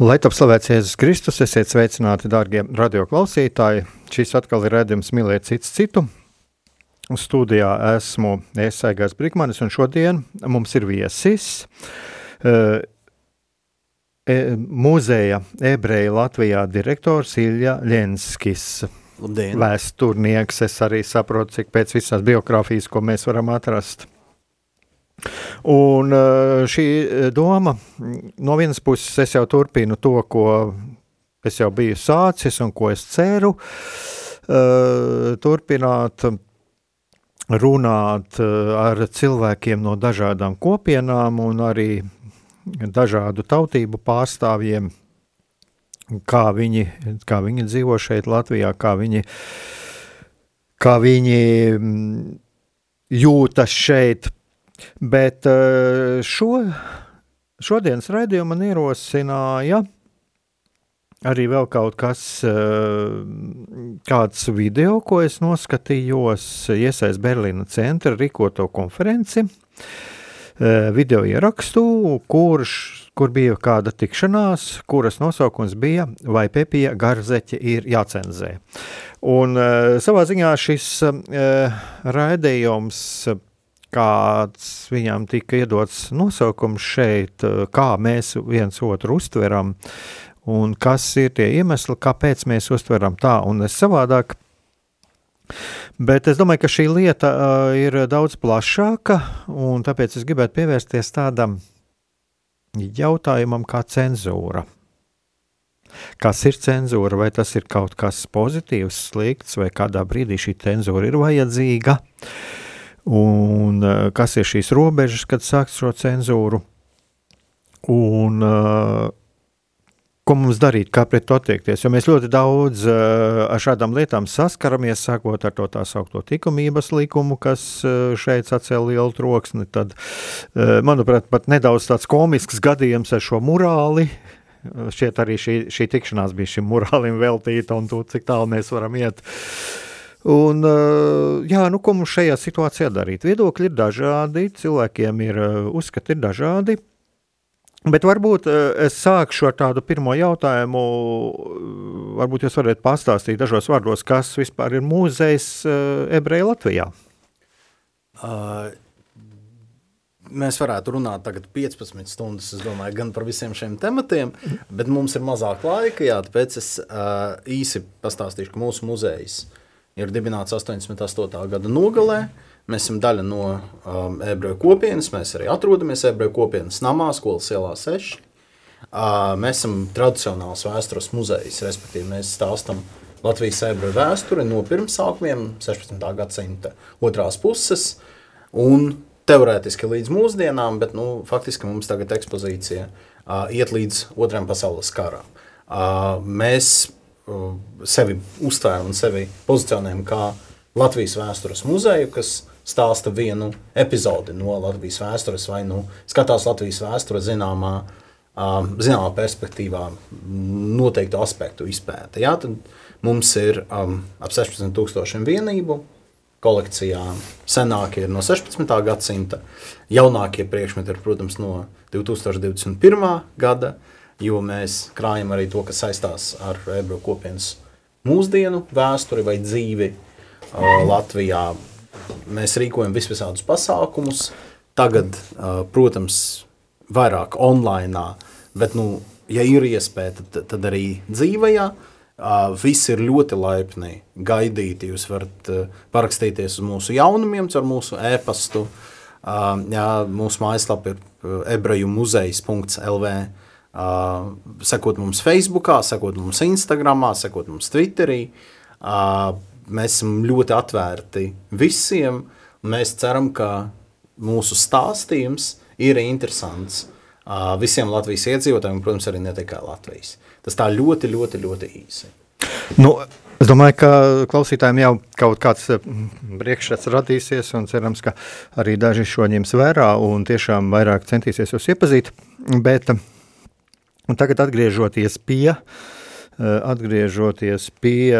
Lai top slavēts Jēzus Kristus, esiet sveicināti, darbie radioklausītāji. Šis atkal ir redzējums mīlēt cits citu. Studijā esmu Esaigās Brikmanis, un šodien mums ir viesis. Uh, e, muzeja ebreja Latvijā direktors Ilja Ļenskis. Labdien. Vēsturnieks, es arī saprotu, cik pēc visās biogrāfijas, ko mēs varam atrast. Un eh, šī eh, doma, no vienas puses, es jau turpinu to, ko es jau biju sācis un ko es ceru, eh, turpināt runāt ar cilvēkiem no dažādām kopienām un arī dažādu tautību pārstāvjiem, kā viņi, kā viņi dzīvo šeit Latvijā, kā viņi, kā viņi mm, jūtas šeit Bet eh, šo, šodienas raidījumu man ierosināja arī vēl kaut kas, eh, kāds video, ko es noskatījos, iesaist Berlīna centra rīkoto konferenci, eh, video ierakstu, kurš, kur bija kāda tikšanās, kuras nosaukums bija Vai Pepija garzeķi ir jācenzē. Un savā ziņā šis raidījums kāds viņam tika iedots nosaukums šeit, eh, kā mēs viens otru uztveram, un kas ir tie iemesli, kāpēc mēs uztveram tā un es savādāk. Bet es domāju, ka šī lieta uh, ir daudz plašāka, un tāpēc es gribētu pievērsties tādam jautājumam kā cenzūra. Kas ir cenzūra? Vai tas ir kaut kas pozitīvs, slikts, vai kādā brīdī šī cenzūra ir vajadzīga? Uh, un eh, kas ir šīs robežas, kad sākt šo cenzūru, un uh, ko mums darīt, kā pret to attiekties. Jo mēs ļoti daudz uh, ar šādām lietām saskaramies, sākot ar to tā saucamo likumības likumu, kas šeit sacēla lielu troksni. Tad, manuprāt, pat nedaudz tāds komisks gadījums ar šo morāli. Šķiet, arī šī, šī tikšanās bija šim morālim veltīta, un to, cik tālu mēs varam iet. Uh, Un, eh, jā, nu, ko mums šajā situācijā darīt? Viedokļi ir dažādi, cilvēkiem ir eh, uzskati ir dažādi. Bet varbūt eh, es sākšu ar tādu pirmo jautājumu. Varbūt jūs varat pastāstīt dažos vārdos, kas vispār ir mūzejs ebreju Latvijā? Uh, mēs varētu runāt tagad 15 stundas, es domāju, gan par visiem šiem tematiem, bet mums ir mazāk laika, jā, tāpēc es uh, īsi pastāstīšu, ka mūsu muzejs uh, ir dibināts 88. gada nogalē. Mēs esam daļa no um, ebreju kopienas, mēs arī atrodamies ebreju kopienas namā, skolas ielā 6. Uh, mēs esam tradicionāls vēstures muzejs, respektīvi mēs stāstam Latvijas ebreju vēsturi no pirmsākumiem, 16. gadsimta otrās puses, un teorētiski līdz mūsdienām, bet nu, faktiski mums tagad ekspozīcija uh, iet līdz otrajam pasaules karam. Uh, mēs sevi uztvēram un sevi pozicionējam kā Latvijas vēstures muzeju, kas stāsta vienu epizodi no Latvijas vēstures, vai nu skatās Latvijas vēsture zināmā, zināmā perspektīvā, noteiktu aspektu izpēta. Jā, tad mums ir um, ap 16,000 vienību. Kolekcijā senākie ir no 16. gadsimta, jaunākie priekšmeti ir, protams, no 2021. gada. Uh, jo mēs krājam arī to, kas saistās ar ebreju kopienas mūsdienu vēsturi vai dzīvi uh, Latvijā. Mēs rīkojam visvisādus pasākumus. Tagad, uh, protams, vairāk online, bet nu, ja ir iespēja, tad, tad arī dzīvajā. Uh, visi ir ļoti laipni gaidīti. Jūs varat uh, parakstīties uz mūsu jaunumiem, ar mūsu e-pastu. Uh, jā, mūsu mājaslapa ir ebreju muzejs.lv. Uh, sekot mums Facebook, sekot mums Instagram, sekot mums Twitterī. Uh, mēs esam ļoti atvērti visiem. Mēs ceram, ka mūsu stāstījums ir interesants uh, visiem Latvijas iedzīvotājiem, protams, arī ne tikai Latvijas. Tas tā ļoti, ļoti, ļoti īsi. Nu, Es domāju, ka klausītājiem jau kaut kāds priekšstats radīsies, un cerams, ka arī daži šo ņems vērā un tiešām vairāk centīsies jūs iepazīt. Bet tagad atgriežoties pie, atgriežoties pie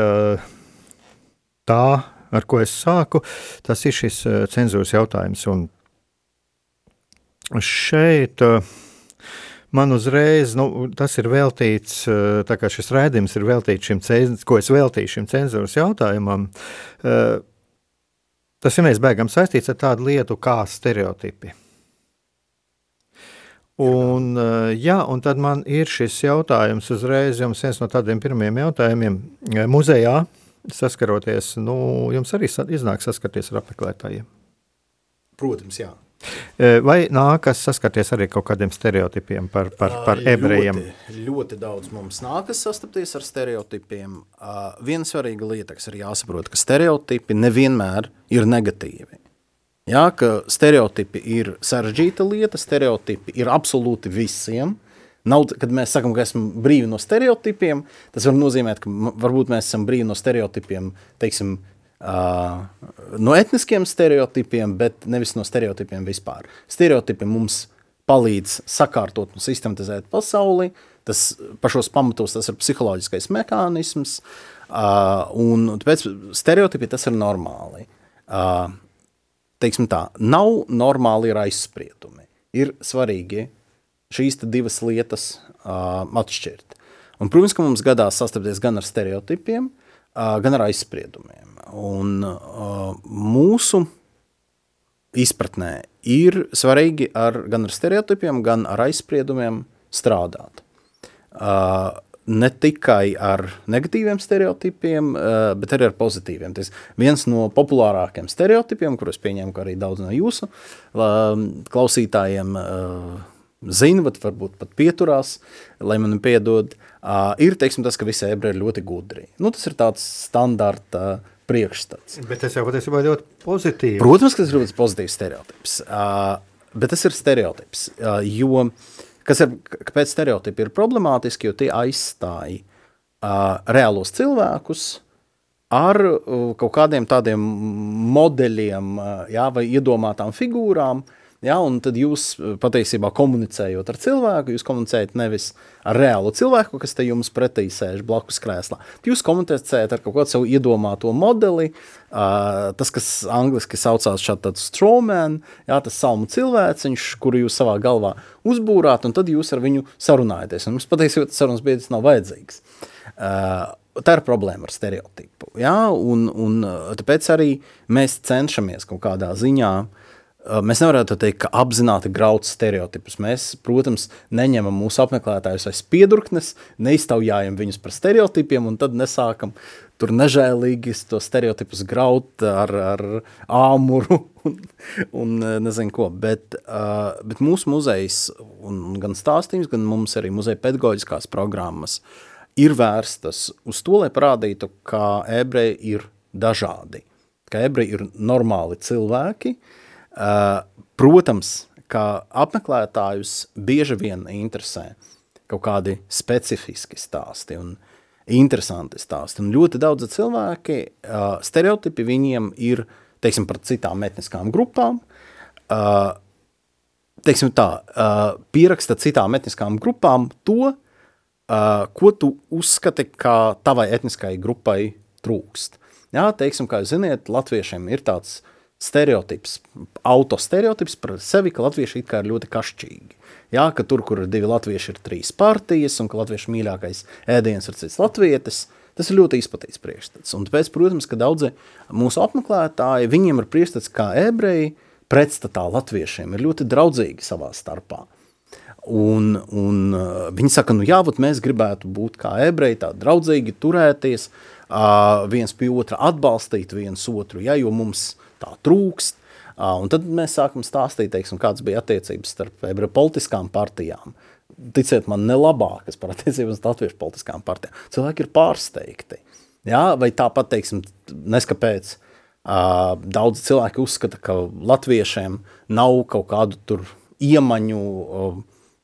tā, ar ko es sāku, tas ir šis cenzūras jautājums. Un šeit man uzreiz, nu, tas ir veltīts, tā kā šis rēdījums ir veltīts šim, cenzūras, ko es veltīju šim cenzūras jautājumam, tas ir mēs bēgam saistīts ar tādu lietu kā stereotipi. Un, jā, un tad man ir šis jautājums uzreiz, jums viens no tādiem pirmiem jautājumiem muzejā, saskaroties, nu, jums arī iznāk saskarties ar apmeklētājiem? Protams, jā. Vai nākas saskarties arī kaut kādiem stereotipiem par, par, par ebrejiem? Ļoti, ļoti daudz mums nākas sastapties ar stereotipiem. Uh, viena svarīga lieta, kas ir jāsaprot, ka stereotipi nevienmēr ir negatīvi. Jā, ka stereotipi ir sarežģīta lieta, stereotipi ir absolūti visiem. Nav, kad mēs sakām, ka esam brīvi no stereotipiem, tas var nozīmēt, ka varbūt mēs esam brīvi no stereotipiem, teiksim, Uh, no etniskiem stereotipiem, bet nevis no stereotipiem vispār. Stereotipi mums palīdz sakārtot un sistematizēt pasauli. Tas pašos pamatos tas ir psiholoģiskais mehānisms, uh, un tāpēc stereotipi tas ir normāli. Uh, teiksim tā, nav normāli ir aizspriedumi. Ir svarīgi šīs divas lietas uh, atšķirt. Un, protams, ka mums gadās sastapties gan ar stereotipiem, uh, gan ar aizspriedumiem. Un uh, mūsu izpratnē ir svarīgi ar, gan ar stereotipiem, gan ar aizspriedumiem strādāt. Uh, ne tikai ar negatīviem stereotipiem, uh, bet arī ar pozitīviem. Tas viens no populārākajiem stereotipiem, kurus pieņemu, ka arī daudz no jūsu uh, klausītājiem uh, zina, bet varbūt pat pieturās, lai man piedod, ir teiksim, tas, ka visi ebreji ir ļoti gudri. Nu, tas ir tāds standarta priekšstats. Bet tas jau patiesībā ļoti pozitīvi. Protams, ka tas ir ļoti pozitīvs stereotips. Bet tas ir stereotips, jo kas ir, kāpēc stereotipi ir problemātiski, jo tie aizstāja uh, reālos cilvēkus ar uh, kaut kādiem tādiem modeļiem uh, jā, vai iedomātām figūrām, uh, Ja, un tad jūs eh, patiesībā komunicējot ar cilvēku, jūs komunicējat nevis ar reālu cilvēku, kas te jums pretī sēž blakus krēslā. Jūs komunicējat ar kaut kādu savu iedomāto modeli, uh, tas, kas angliski saucās šāds strawman, ja, tas salmu cilvēciņš, kuru jūs savā galvā uzbūrāt, un tad jūs ar viņu sarunājaties. Un mums patiesībā tas sarunas biedrs nav vajadzīgs. Uh, tā ir problēma ar stereotipu. Ja? Un, un tāpēc arī mēs cenšamies kaut kādā ziņā uh, Mēs nevaram teikt, ka apzināti graut stereotipus. Mēs, protams, neņemam mūsu apmeklētājus aiz piedurknes, neiztaujājam viņus par stereotipiem un tad nesākam tur nežēlīgi to stereotipus graut ar, ar āmuru un, un nezinu ko. Bet, bet mūsu muzejs, gan stāstījums, gan mums arī muzeja pedagoģiskās programmas ir vērstas uz to, lai parādītu, ka ebreji ir dažādi, ka ebreji ir normāli cilvēki, Uh, protams, ka apmeklētājus bieži vien interesē kaut kādi specifiski stāsti un interesanti stāsti. Un ļoti daudzi cilvēki, uh, stereotipi viņiem ir, teiksim, par citām etniskām grupām, uh, teiksim tā, pieraksta citām etniskām grupām to, ko tu uzskati, ka tavai etniskai grupai trūkst. Jā, teiksim, kā ziniet, latviešiem ir tāds uh, stereotips, autostereotips par sevi, ka latvieši it kā ir ļoti kašķīgi. Jā, ka tur, kur ir divi latvieši, ir trīs partijas, un ka latviešu mīļākais ēdiens ir cits latvietis, tas ir ļoti izplatīts priekšstats. Un tāpēc, protams, ka daudzi mūsu apmeklētāji, viņiem ir priekšstats kā ebreji, pretstatā latviešiem, ir ļoti draudzīgi savā starpā. Un, un uh, viņi saka, nu jā, mēs gribētu būt kā ebreji, tādi draudzīgi, turēties, uh, viens pie otra atbalstīt viens otru, ja, jo mums tā trūkst. Un tad mēs sākam stāstīt, teiksim, kādas bija attiecības starp ebreju politiskām partijām. Ticiet man, ne labākas par attiecībām starp latviešu politiskām partijām. Cilvēki ir pārsteigti. Ja, vai tāpat, teiksim, neskapēc, daudz cilvēki uzskata, ka latviešiem nav kaut kādu tur iemaņu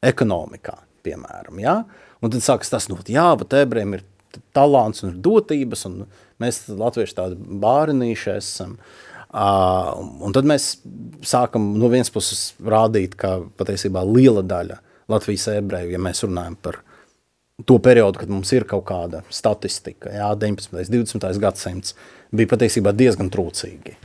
ekonomikā, piemēram. Ja? Un tad sākas tas, nu, jā, bet ebrejiem ir talants un dotības, un mēs latvieši tādi bārinīši esam. Uh, un tad mēs sākam no vienas puses rādīt, ka patiesībā liela daļa Latvijas ebreju, ja mēs runājam par to periodu, kad mums ir kaut kāda statistika, jā, 19. un 20. gadsimts, bija patiesībā diezgan trūcīgi.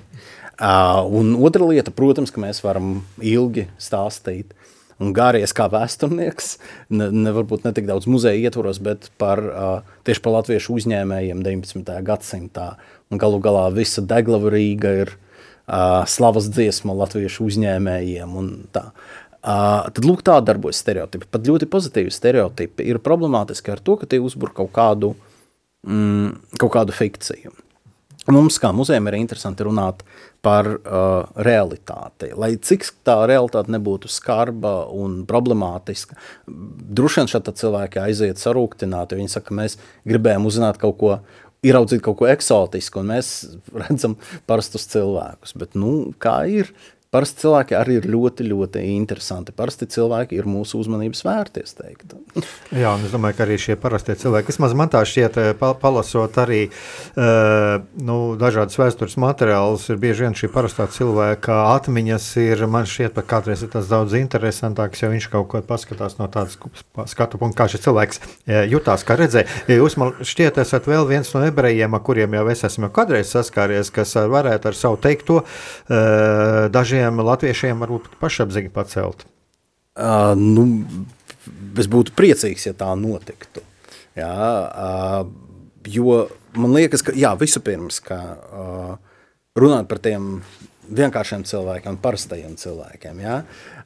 Uh, un otra lieta, protams, ka mēs varam ilgi stāstīt un gāries kā vēsturnieks, ne, ne, varbūt ne tik daudz muzeja ietvaros, bet par, uh, tieši par latviešu uzņēmējiem 19. gadsimtā. Un galu galā visa deglava Rīga ir uh, slavas dziesma latviešu uzņēmējiem. Tā. Uh, tad lūk, tā darbojas stereotipi. Pat ļoti pozitīvi stereotipi ir problemātiski ar to, ka tie uzbur kaut kādu, mm, kaut kādu fikciju. Mums, kā muzejam, ir interesanti runāt par uh, realitāti. Lai cik tā realitāte nebūtu skarba un problemātiska, droši vien šādi cilvēki aiziet sarūktināti. Viņi saka, mēs gribējām uzzināt kaut ko, ieraudzīt kaut ko eksotisku, un mēs redzam parastus cilvēkus. Bet, nu, kā ir? Parasti cilvēki arī ir ļoti, ļoti interesanti. Parasti cilvēki ir mūsu uzmanības vērti. Jā, un es domāju, ka arī šie parastie cilvēki, vismaz man tā šķiet, eh, palasot arī uh, nu, dažādas vēstures materiālus, ir bieži vien šī parastā cilvēka atmiņas ir man šķiet pat kādreiz ir tas daudz interesantāks, ja viņš kaut ko paskatās no tādas skatu punkta, kā šis cilvēks eh, jutās, kā redzēja. Jūs man šķiet esat vēl viens no ebrejiem, ar kuriem jau es esmu kādreiz saskāries, kas varētu ar savu teikto dažiem dažiem latviešiem varbūt pašapziņa pacelt? Uh, nu, es būtu priecīgs, ja tā notiktu. Jā, uh, jo man liekas, ka jā, vispirms, ka uh, runāt par tiem vienkāršiem cilvēkiem, parastajiem cilvēkiem. Ja?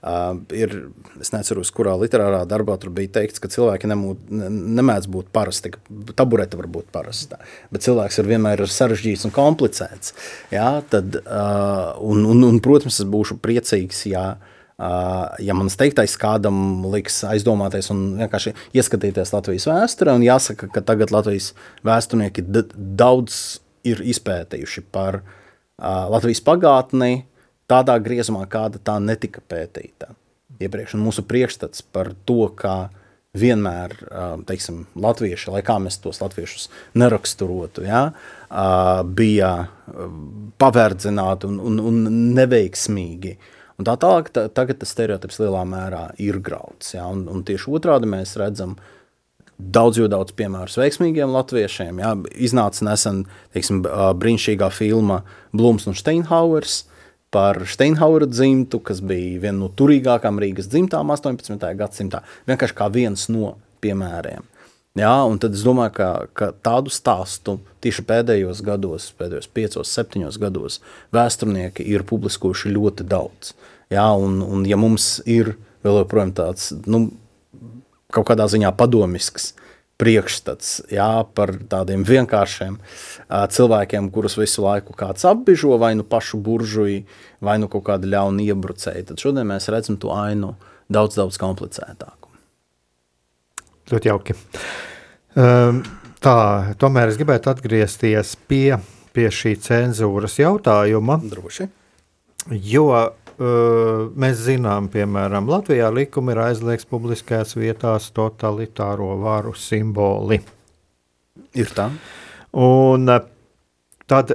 Uh, ir, es neatceros, kurā literārā darbā tur bija teikts, ka cilvēki nemūt, ne, nemēdz būt parasti, ka taburete var būt parasta, bet cilvēks ir vienmēr ir sarežģīts un komplicēts. Ja? Tad, uh, un, un, un, protams, es būšu priecīgs, ja Uh, ja mans teiktais kādam liks aizdomāties un vienkārši ieskatīties Latvijas vēsturē, un jāsaka, ka tagad Latvijas vēsturnieki daudz ir izpētījuši par uh, Latvijas pagātnē tādā griezumā, kāda tā netika pētīta iepriekš. Un mūsu priekšstats par to, kā vienmēr teiksim, latvieši, lai kā mēs tos latviešus neraksturotu, ja, bija pavērdzināti un, un, un neveiksmīgi. Un tā tālāk, tā, tagad tas stereotips lielā mērā ir grauds. Ja, un, un tieši otrādi mēs redzam, ka daudz, daudz piemēru veiksmīgiem latviešiem. Jā. Iznāca nesen teiksim, brīnišķīgā filma Blūms un Steinhauers par Steinhauera dzimtu, kas bija viena no turīgākām Rīgas dzimtām 18. gadsimtā. Vienkārši kā viens no piemēriem. Jā, un tad es domāju, ka, ka tādu stāstu tieši pēdējos gados, pēdējos piecos, septiņos gados, vēsturnieki ir publiskojuši ļoti daudz. Jā, un, un ja mums ir vēl joprojām tāds, nu, kaut kādā ziņā padomisks priekšstats jā, par tādiem vienkāršiem uh, cilvēkiem, kurus visu laiku kāds apbižo, vai nu pašu buržuji, vai nu kaut kāda ļauna iebrucēja. Tad šodien mēs redzam to ainu daudz, daudz komplicētāku. Ļoti jauki. Um, tā, tomēr es gribētu atgriezties pie, pie šī cenzūras jautājuma. Droši. Jo mēs zinām, piemēram, Latvijā likumi ir aizliegts publiskajās vietās totalitāro varu simboli. Ir tā. Un tad,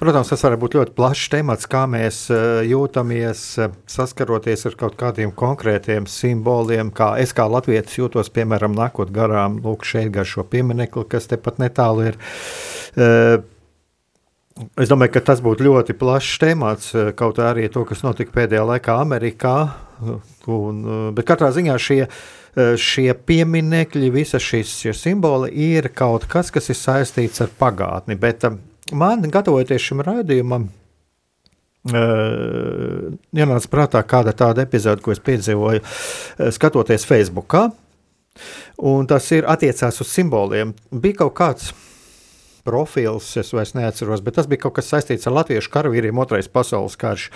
protams, tas var būt ļoti plašs temats, kā mēs jūtamies saskaroties ar kaut kādiem konkrētiem simboliem, kā es kā latvietis jūtos, piemēram, nākot garām, lūk, šeit gar šo pieminekli, kas tepat netālu ir. Es domāju, ka tas būtu ļoti plašs temats, eh, kaut arī to, kas notika pēdējā laikā Amerikā. Un, eh, bet katrā ziņā šie, eh, šie pieminekļi, visas šīs šie simboli ir kaut kas, kas ir saistīts ar pagātni. Bet man, gatavoties šim raidījumam, ienāca prātā kāda tāda epizode, ko es piedzīvoju, skatoties Facebookā. Un tas ir attiecās uz simboliem. Bija kaut kāds profils, es vairs neatceros, bet tas bija kaut kas saistīts ar latviešu karavīriem, otrais pasaules karš.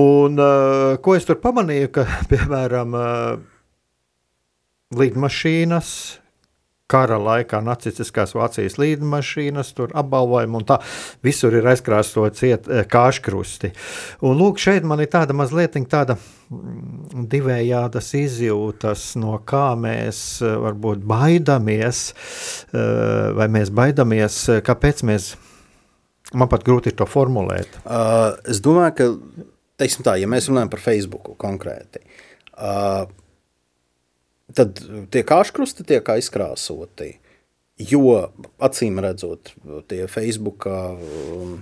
Un uh, ko es tur pamanīju, ka, piemēram, uh, lidmašīnas, kara laikā nacistiskās Vācijas līdmašīnas, tur apbalvojumi un tā. Visur ir aizkrāsots eh, kāškrusti. Un lūk, šeit man ir tāda mazliet tāda mm, divējādas izjūtas, no kā mēs eh, varbūt baidamies, eh, vai mēs baidamies, kāpēc mēs, man pat grūti ir to formulēt. Uh, es domāju, ka, teiksim tā, ja mēs runājam par Facebook konkrēti, uh, tad tie kāškrusti tiek aizkrāsoti. Jo acīm redzot, tie Facebook um,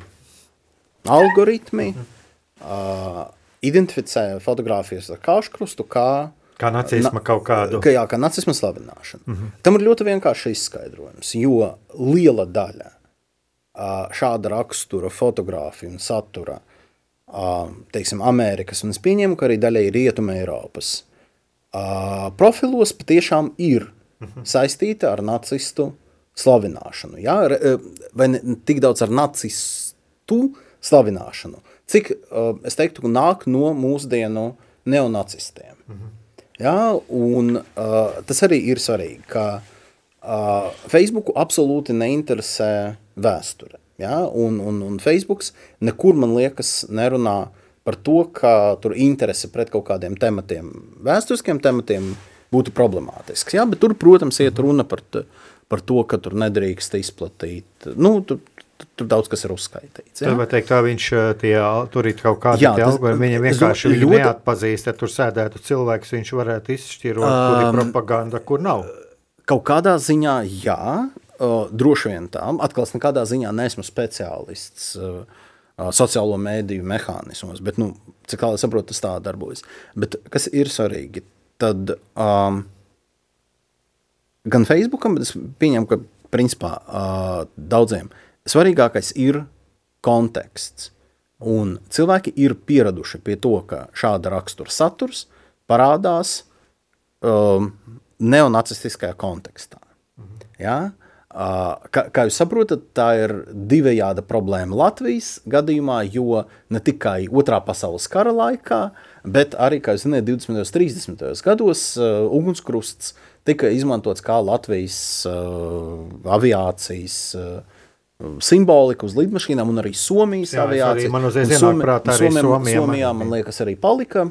algoritmi uh, identificē fotografijas ar kāškrustu kā Kā nacisma kaut kādu. Ka, jā, kā nacisma slavināšana. Mm -hmm. Tam ir ļoti vienkārši izskaidrojums, jo liela daļa uh, šāda rakstura fotografiju un satura, uh, teiksim, Amerikas, un es pieņemu, ka arī daļai Rietuma Eiropas, profilos patiešām ir mhm. saistīta ar nacistu slavināšanu. Ja? Vai ne tik daudz ar nacistu slavināšanu, cik es teiktu, nāk no mūsdienu neonacistiem. Mhm. ja? Un, tas arī ir svarīgi, ka Facebooku absolūti neinteresē vēsture. Ja? Un, un, un Facebooks nekur, man liekas, nerunā par to, ka tur interese pret kaut kādiem tematiem, vēsturiskiem tematiem, būtu problemātisks. Jā, bet tur, protams, iet runa par, par to, ka tur nedrīkst izplatīt. Nu, tur, tur daudz kas ir uzskaitīts. Tā var teikt, tā viņš tie, tur ir kaut kādi algoritmi, viņa vienkārši ļoti... neatpazīst, ja tur sēdētu cilvēks, viņš varētu izšķirot, um, kur ir propaganda, kur nav. Kaut kādā ziņā jā, droši vien tā, atkal nekādā ziņā neesmu speciālists uh, sociālo mēdīju mehānismos. Bet, nu, cik tālu es saprotu, tas tā darbojas. Bet kas ir svarīgi? Tad um, gan Facebookam, bet es pieņemu, ka principā uh, daudziem svarīgākais ir konteksts. Un cilvēki ir pieraduši pie to, ka šāda rakstura saturs parādās um, neonacistiskajā kontekstā. Mhm. Ja? Kā, kā jūs saprotat, tā ir divējāda problēma Latvijas gadījumā, jo ne tikai Otrā pasaules kara laikā, bet arī, kā jūs zināt, 20. un 30. gados uh, ugunskrusts tika izmantots kā Latvijas uh, aviācijas uh, simbolika uz lidmašīnām, un arī Somijas Jā, aviācija. Man uzreiz ienāk Somi, prātā arī Somijā. Somijā, Somijā man liekas, arī palika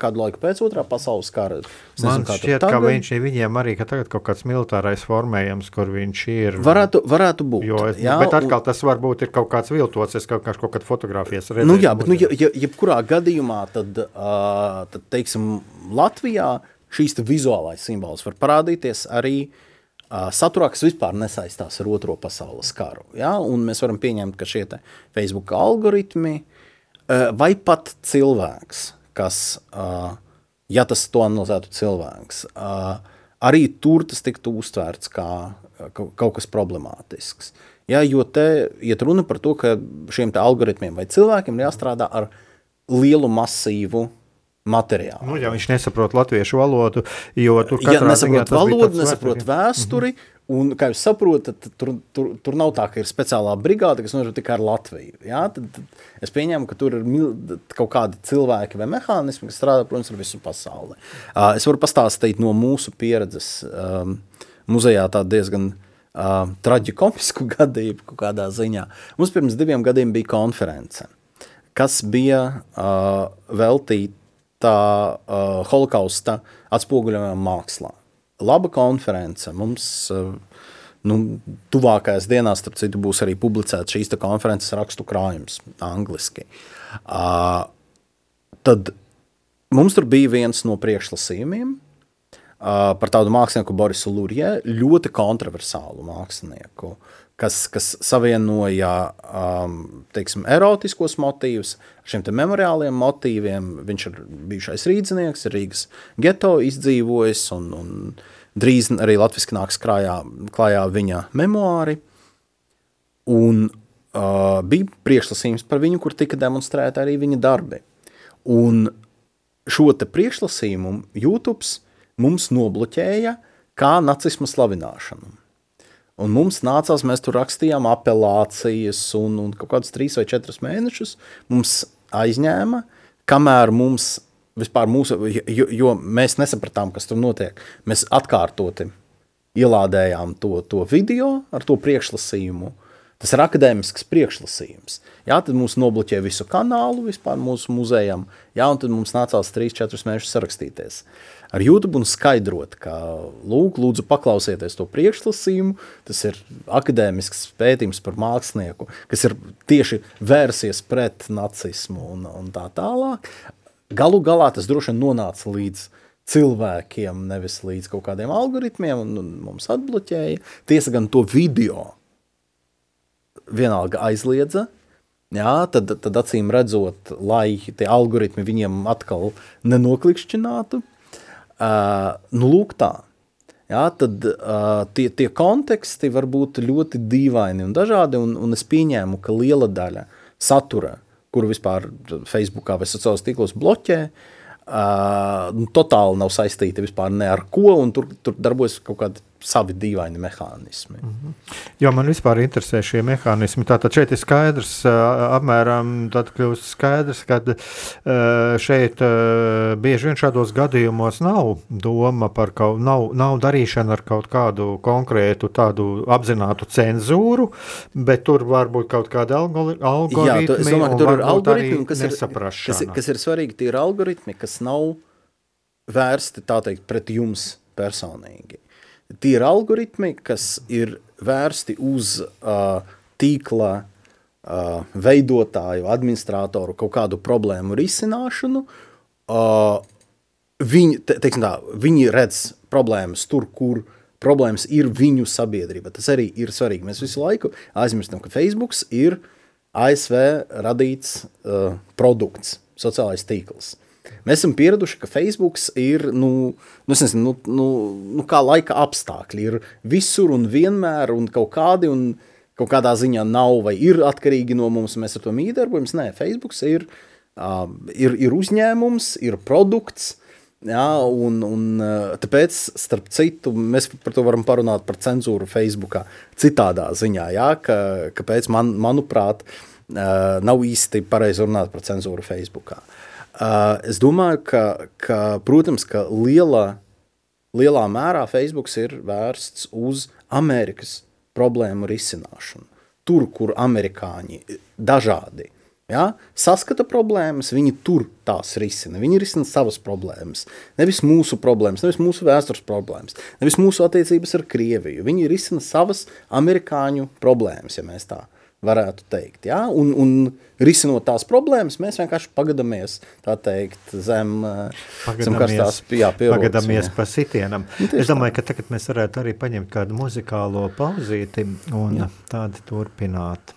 kādu laiku pēc otrā pasaules kara. Es man nezinu, šķiet, ka viņš ir viņiem arī, ka tagad kaut kāds militārais formējums, kur viņš ir. Varētu, varētu būt. Jo es, jā, bet atkal un... tas varbūt ir kaut kāds viltots, es kaut, kaut kādu fotografijas redzēju. Nu jā, bet nu, ja, ja, jebkurā gadījumā, tad, uh, tad teiksim, Latvijā šīs vizuālais simbols var parādīties arī uh, saturā, kas vispār nesaistās ar Otro pasaules karu. Ja? Un mēs varam pieņemt, ka šie Facebook algoritmi vai pat cilvēks, kas, ja tas to analizētu cilvēks, arī tur tas tiktu uztvērts kā kaut kas problemātisks. Ja, jo te iet runa par to, ka šiem algoritmiem vai cilvēkiem ir jāstrādā ar lielu masīvu materiālu. Nu, ja viņš nesaprot latviešu valodu, jo tur ja nesaprot valodu, nesaprot vēsturi, mm -hmm. un, kā jūs saprotat, tur, tur, tur nav tā, ka ir speciālā brigāde, kas nodarbojas tikai ar Latviju. Ja? Tad, tad es pieņēmu, ka tur ir mil, kaut kādi cilvēki vai mehānismi, kas strādā, protams, ar visu pasauli. Uh, es varu pastāstīt no mūsu pieredzes um, muzejā tā diezgan uh, traģikomisku gadījumu kādā ziņā. Mums pirms diviem gadiem bija konference, kas bija uh, veltīta uh, holokausta atspoguļojumā mākslā. Laba konference. Mums uh, nu, tuvākajās dienās, starp citu, būs arī publicēts šīs konferences rakstu krājums angliski. Uh, tad mums tur bija viens no priekšlasījumiem uh, par tādu mākslinieku Borisu Luriju, ļoti kontroversālu mākslinieku. Uh, kas, kas savienoja um, teiksim, erotiskos motīvus ar šiem memoriāliem motīviem. Viņš ir bijušais rīznieks, Rīgas geto izdzīvojis, un, un drīz arī latviešu nāks krājā, klājā viņa memoāri. Un uh, bija priekšlasījums par viņu, kur tika demonstrēti arī viņa darbi. Un šo priekšlasījumu YouTube mums nobloķēja kā nacisma slavināšanu. Un mums nācās, mēs tur rakstījām apelācijas, un, un kaut kādus trīs vai četrus mēnešus mums aizņēma, kamēr mums vispār mūsu, jo, jo mēs nesapratām, kas tur notiek. Mēs atkārtoti ielādējām to, to video ar to priekšlasījumu. Tas ir akadēmisks priekšlasījums. Jā, tad mums nobloķēja visu kanālu vispār mūsu muzejam, jā, un tad mums nācās 3-4 mēnešus sarakstīties ar YouTube un skaidrot, ka, lūk, lūdzu, paklausieties to priekšlasījumu. Tas ir akadēmisks pētījums par mākslinieku, kas ir tieši vērsies pret nacismu un, un tā tālāk. Galu galā tas droši vien nonāca līdz cilvēkiem, nevis līdz kaut kādiem algoritmiem, un, un mums atbloķēja. Tiesa gan to video vienalga aizliedza. Jā, tad, tad acīm redzot, lai tie algoritmi viņiem atkal nenoklikšķinātu. Uh, nu, lūk, tā. Jā, tad uh, tie, tie konteksti var būt ļoti dīvaini un dažādi, un, un es pieņēmu, ka liela daļa satura, kuru vispār Facebookā vai sociālajos tīklos bloķē, uh, nu, totāli nav saistīta vispār ne ar ko, tur, tur darbojas kaut kādi savi dīvaini mehānismi. Mm -hmm. Jo man vispār interesē šie mehānismi. Tātad šeit ir skaidrs, apmēram tad kļūst skaidrs, ka šeit bieži vien šādos gadījumos nav doma par kaut, nav, nav darīšana ar kaut kādu konkrētu tādu apzinātu cenzūru, bet tur var būt kaut kāda algoritmi. Jā, tu, es domāju, ka tur ir algoritmi, kas ir, kas, ir, kas ir svarīgi, tie ir algoritmi, kas nav vērsti, tā teikt, pret jums personīgi tie ir algoritmi, kas ir vērsti uz uh, tīkla uh, veidotāju, administratoru kaut kādu problēmu risināšanu. Uh, viņi, te, tā, viņi redz problēmas tur, kur problēmas ir viņu sabiedrība. Tas arī ir svarīgi. Mēs visu laiku aizmirstam, ka Facebook ir ASV radīts uh, produkts, sociālais tīkls. Mēs esam pieraduši, ka Facebook ir nu, nu, nezinu, nu, nu, nu, kā laika apstākļi. Ir visur un vienmēr, un kaut kādi un kaut kādā ziņā nav vai ir atkarīgi no mums, mēs ar to mīdarbojamies. Nē, Facebook ir, uh, ir, ir uzņēmums, ir produkts. Jā, un, un tāpēc, starp citu, mēs par to varam parunāt par cenzūru Facebook. Citādā ziņā, jā, ka, kāpēc man, manuprāt, nav īsti pareizi runāt par cenzūru Facebook. Uh, Uh, es domāju, ka, ka protams, ka lielā, lielā mērā Facebook ir vērsts uz Amerikas problēmu risināšanu. Tur, kur amerikāņi dažādi ja, saskata problēmas, viņi tur tās risina. Viņi risina savas problēmas. Nevis mūsu problēmas, nevis mūsu vēstures problēmas, nevis mūsu attiecības ar Krieviju. Viņi risina savas amerikāņu problēmas, ja mēs tā varētu teikt. Ja? Un, un risinot tās problēmas, mēs vienkārši pagadamies teikt, zem, zem karstās pierodas. Pagadamies pa sitienam. Nu, es domāju, tā. ka tagad mēs varētu arī paņemt kādu muzikālo pauzīti un Jā. tādi turpināt.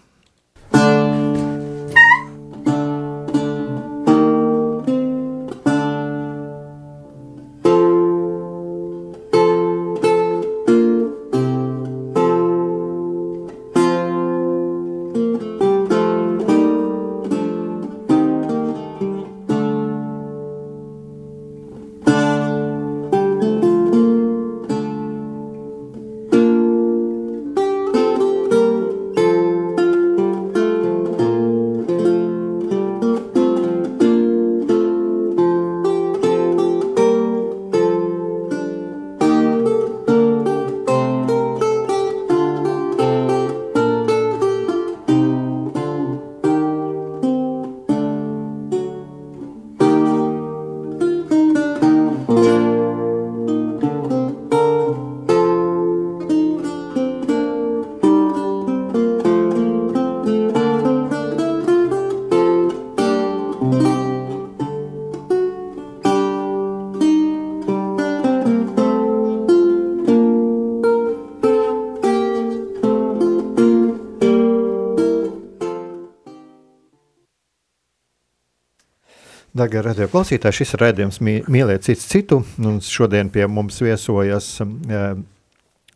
Darbie radio klausītāji, šis ir redzējums mīlēt cits citu. Un šodien pie mums viesojas uh,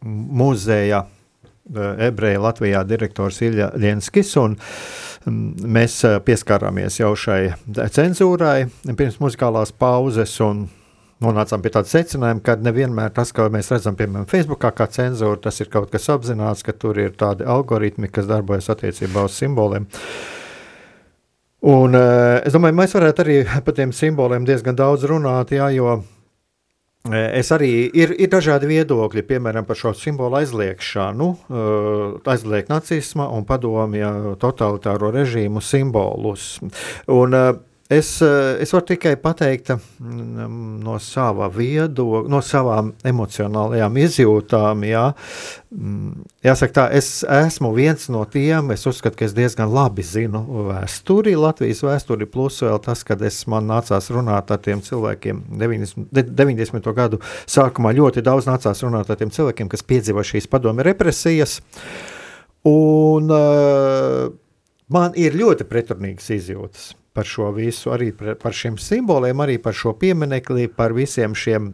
muzeja ebreja Latvijā direktors Ilja Lienskis, un mm, mēs pieskārāmies jau šai cenzūrai pirms muzikālās pauzes, nonācām pie tāda secinājuma, ka nevienmēr tas, ko mēs redzam, piemēram, Facebookā, kā cenzūra, tas ir kaut kas apzināts, ka tur ir tādi algoritmi, kas darbojas attiecībā uz simboliem. Un, es domāju, mēs varētu arī par tiem simboliem diezgan daudz runāt, jā, jo Es arī ir, ir dažādi viedokļi, piemēram, par šo simbolu aizliekšanu, aizliegt nacisma un padomju totalitāro režīmu simbolus. Un, Es, es varu tikai pateikt mm, no sava viedokļa, no savām emocionālajām izjūtām. Jā. Mm, jāsaka, tā, es esmu viens no tiem, es uzskatu, ka es diezgan labi zinu vēsturi, Latvijas vēsturi, plus vēl tas, kad es man nācās runāt ar tiem cilvēkiem 90, 90. gadu sākumā ļoti daudz nācās runāt ar tiem cilvēkiem, kas piedzīvo šīs padomi represijas. Un, uh, man ir ļoti pretrunīgas izjūtas par šo visu, arī par šiem simboliem, arī par šo pieminekli, par visiem šiem.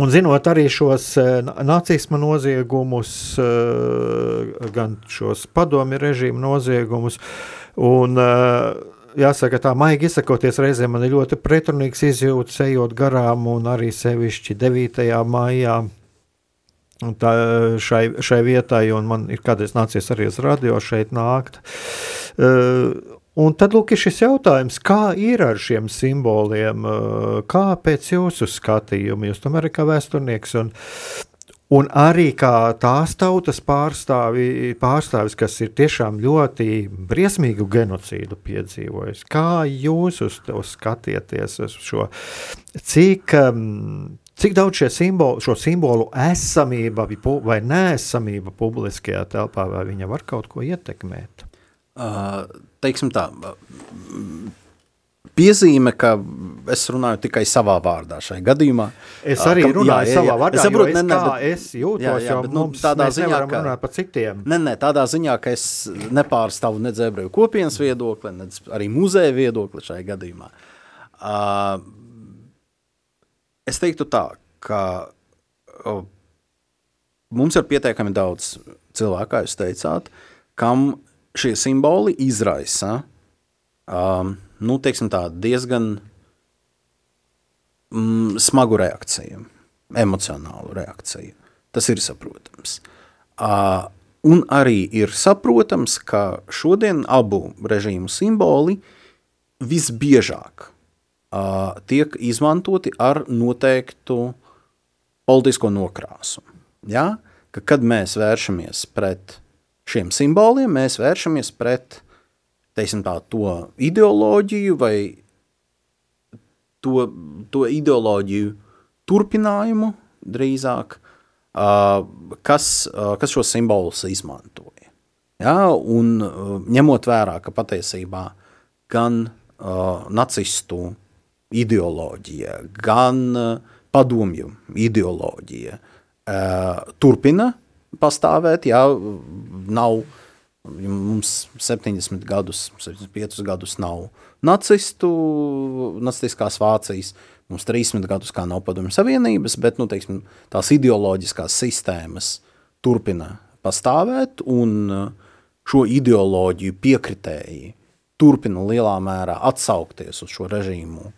Un zinot arī šos uh, nacisma noziegumus, uh, gan šos padomi režīmu noziegumus, un uh, jāsaka, tā maigi izsakoties, reizēm man ir ļoti pretrunīgs izjūtas, ejot garām, un arī sevišķi 9. maijā. Tā, šai, šai vietai, un man ir kādreiz nācies arī uz radio šeit nākt. Uh, Un tad lūk, ir šis jautājums, kā ir ar šiem simboliem, kā pēc jūsu skatījuma, jūs tomēr ir kā vēsturnieks un, un arī kā tās tautas pārstāvi, pārstāvis, kas ir tiešām ļoti briesmīgu genocīdu piedzīvojis. Kā jūs uz to skatieties, uz šo, cik, cik daudz simboli, šo simbolu esamība vai neesamība publiskajā telpā, vai viņa var kaut ko ietekmēt? Teiksim tā, piezīme, ka es runāju tikai savā vārdā šajā gadījumā. Es arī ka, runāju jā, jā, savā vārdā, es saprotu, ne, ne, kā bet, es jūtos, jā, jā, bet, nu, tādā ziņā, ka runāt par citiem. Nē, nē, tādā ziņā, ka es nepārstāvu nedz ebreju kopienas viedokli, nedz arī muzeja viedokli šajā gadījumā. Uh, es teiktu tā, ka uh, mums ir pietiekami daudz cilvēku, kā jūs teicāt, kam šie simboli izraisa um, nu, tā, diezgan mm, smagu reakciju, emocionālu reakciju. Tas ir saprotams. Uh, un arī ir saprotams, ka šodien abu režīmu simboli visbiežāk uh, tiek izmantoti ar noteiktu politisko nokrāsu. Ja? Ka, kad mēs vēršamies pret šiem simboliem mēs vēršamies pret teiksim, tā, to ideoloģiju vai to, to ideoloģiju turpinājumu drīzāk, kas, kas šos simbolus izmantoja. Ja, un ņemot vērā, ka patiesībā gan uh, nacistu ideoloģija, gan uh, padomju ideoloģija uh, turpina pastāvēt, ja nav mums 70 gadus, 75 gadus nav nacistu, nacistiskās Vācijas, mums 30 gadus kā nav padomju savienības, bet nu, teiksim, tās ideoloģiskās sistēmas turpina pastāvēt un šo ideoloģiju piekritēji turpina lielā mērā atsaukties uz šo režīmu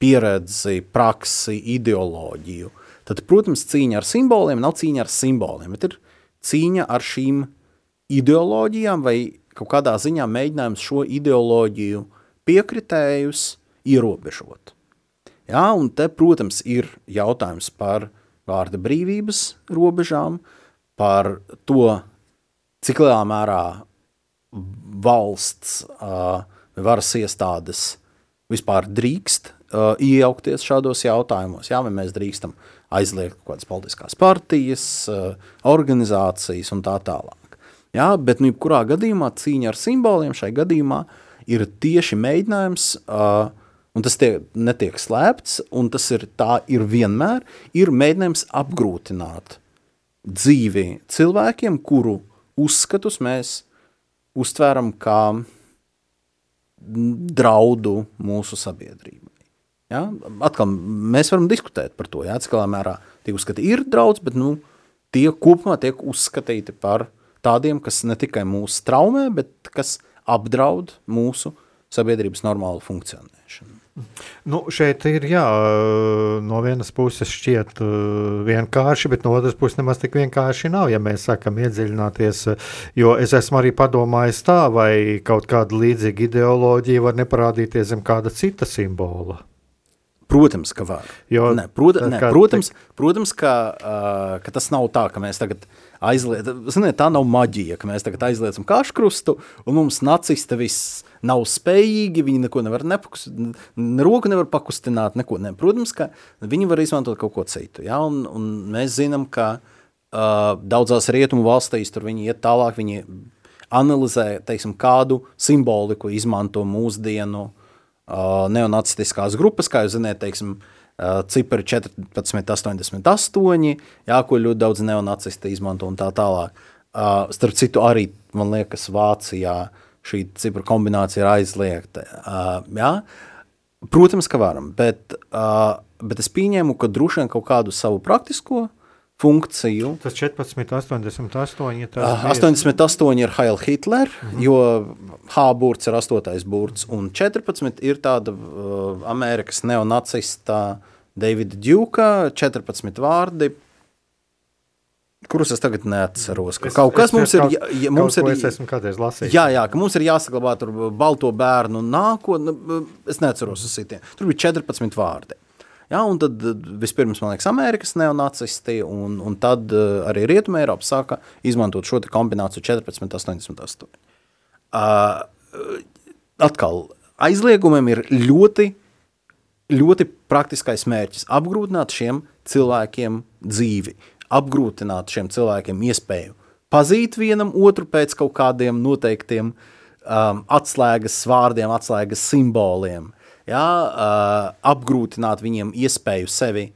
pieredzi, praksi, ideoloģiju tad, protams, cīņa ar simboliem nav cīņa ar simboliem, bet ir cīņa ar šīm ideoloģijām vai kaut kādā ziņā mēģinājums šo ideoloģiju piekritējus ierobežot. Jā, un te, protams, ir jautājums par vārda brīvības robežām, par to, cik lielā mērā valsts uh, varas iestādes vispār drīkst uh, iejaukties šādos jautājumos. Jā, vai mēs drīkstam aizliegt kaut kādas politiskās partijas, uh, organizācijas un tā tālāk. Jā, bet nu, kurā gadījumā cīņa ar simboliem šai gadījumā ir tieši mēģinājums, uh, un tas tie, netiek slēpts, un tas ir tā ir vienmēr, ir mēģinājums apgrūtināt dzīvi cilvēkiem, kuru uzskatus mēs uztveram kā draudu mūsu sabiedrībai. Ja? Atkal mēs varam diskutēt par to, ja? lielā mērā tie uzskati ir draudz, bet nu, tie kopumā tiek uzskatīti par tādiem, kas ne tikai mūs traumē, bet kas apdraud mūsu sabiedrības normālu funkcionēšanu. Nu, šeit ir jā, no vienas puses šķiet vienkārši, bet no otras puses nemaz tik vienkārši nav. Ja mēs sakām, iedziļināties, jo es esmu arī padomājis tā, vai kaut kāda līdzīga ideoloģija var neparādīties zem kāda cita simbola. Protams, ka var. Jo, ne, prot, ne, protams, protams ka, uh, ka tas nav tā, ka mēs tagad aizliedzam. Tā nav maģija, ka mēs tagad aizliedzam kaškrustu un mums nacisti viss nav spējīgi, viņi neko nevar nepakustināt, ne roku nevar pakustināt, neko. Ne. Protams, ka viņi var izmantot kaut ko citu. Ja? Un, un mēs zinām, ka uh, daudzās rietumu valstīs tur viņi iet tālāk, viņi analizē, teiksim, kādu simboliku izmanto mūsdienu neonacistiskās grupas, kā jūs zināt, teiksim, cipari 14,88, jā, ko ļoti daudz neonacisti izmanto un tā tālāk. Starp citu, arī man liekas, Vācijā šī cipara kombinācija ir aizliegta. Jā. Protams, ka varam, bet, bet es pieņēmu, ka droši vien kaut kādu savu praktisko funkciju. Tas 14, 88. Tas 88 ir Heil Hitler, mm -hmm. jo H burts ir 8. burts, un 14 ir tāda uh, Amerikas neonacista Davida Djuka 14 vārdi. Kurus es tagad neatceros. Ka es, kaut kas es, mums ir. Kaut, ja, mums ir es esmu kādreiz lasījis. Jā, jā, ka mums ir jāsaglabā tur balto bērnu nākotne. Es neatceros uz citiem. Tur bija 14 vārdi. Ja, un tad vispirms, man liekas, Amerikas neonacisti, un, un tad uh, arī Rietumē Eiropa sāka izmantot šo kombināciju 14,88. Uh, atkal, aizliegumiem ir ļoti, ļoti praktiskais mērķis – apgrūtināt šiem cilvēkiem dzīvi, apgrūtināt šiem cilvēkiem iespēju pazīt vienam otru pēc kaut kādiem noteiktiem um, atslēgas vārdiem, atslēgas simboliem – uh, apgrūtināt viņiem iespēju sevi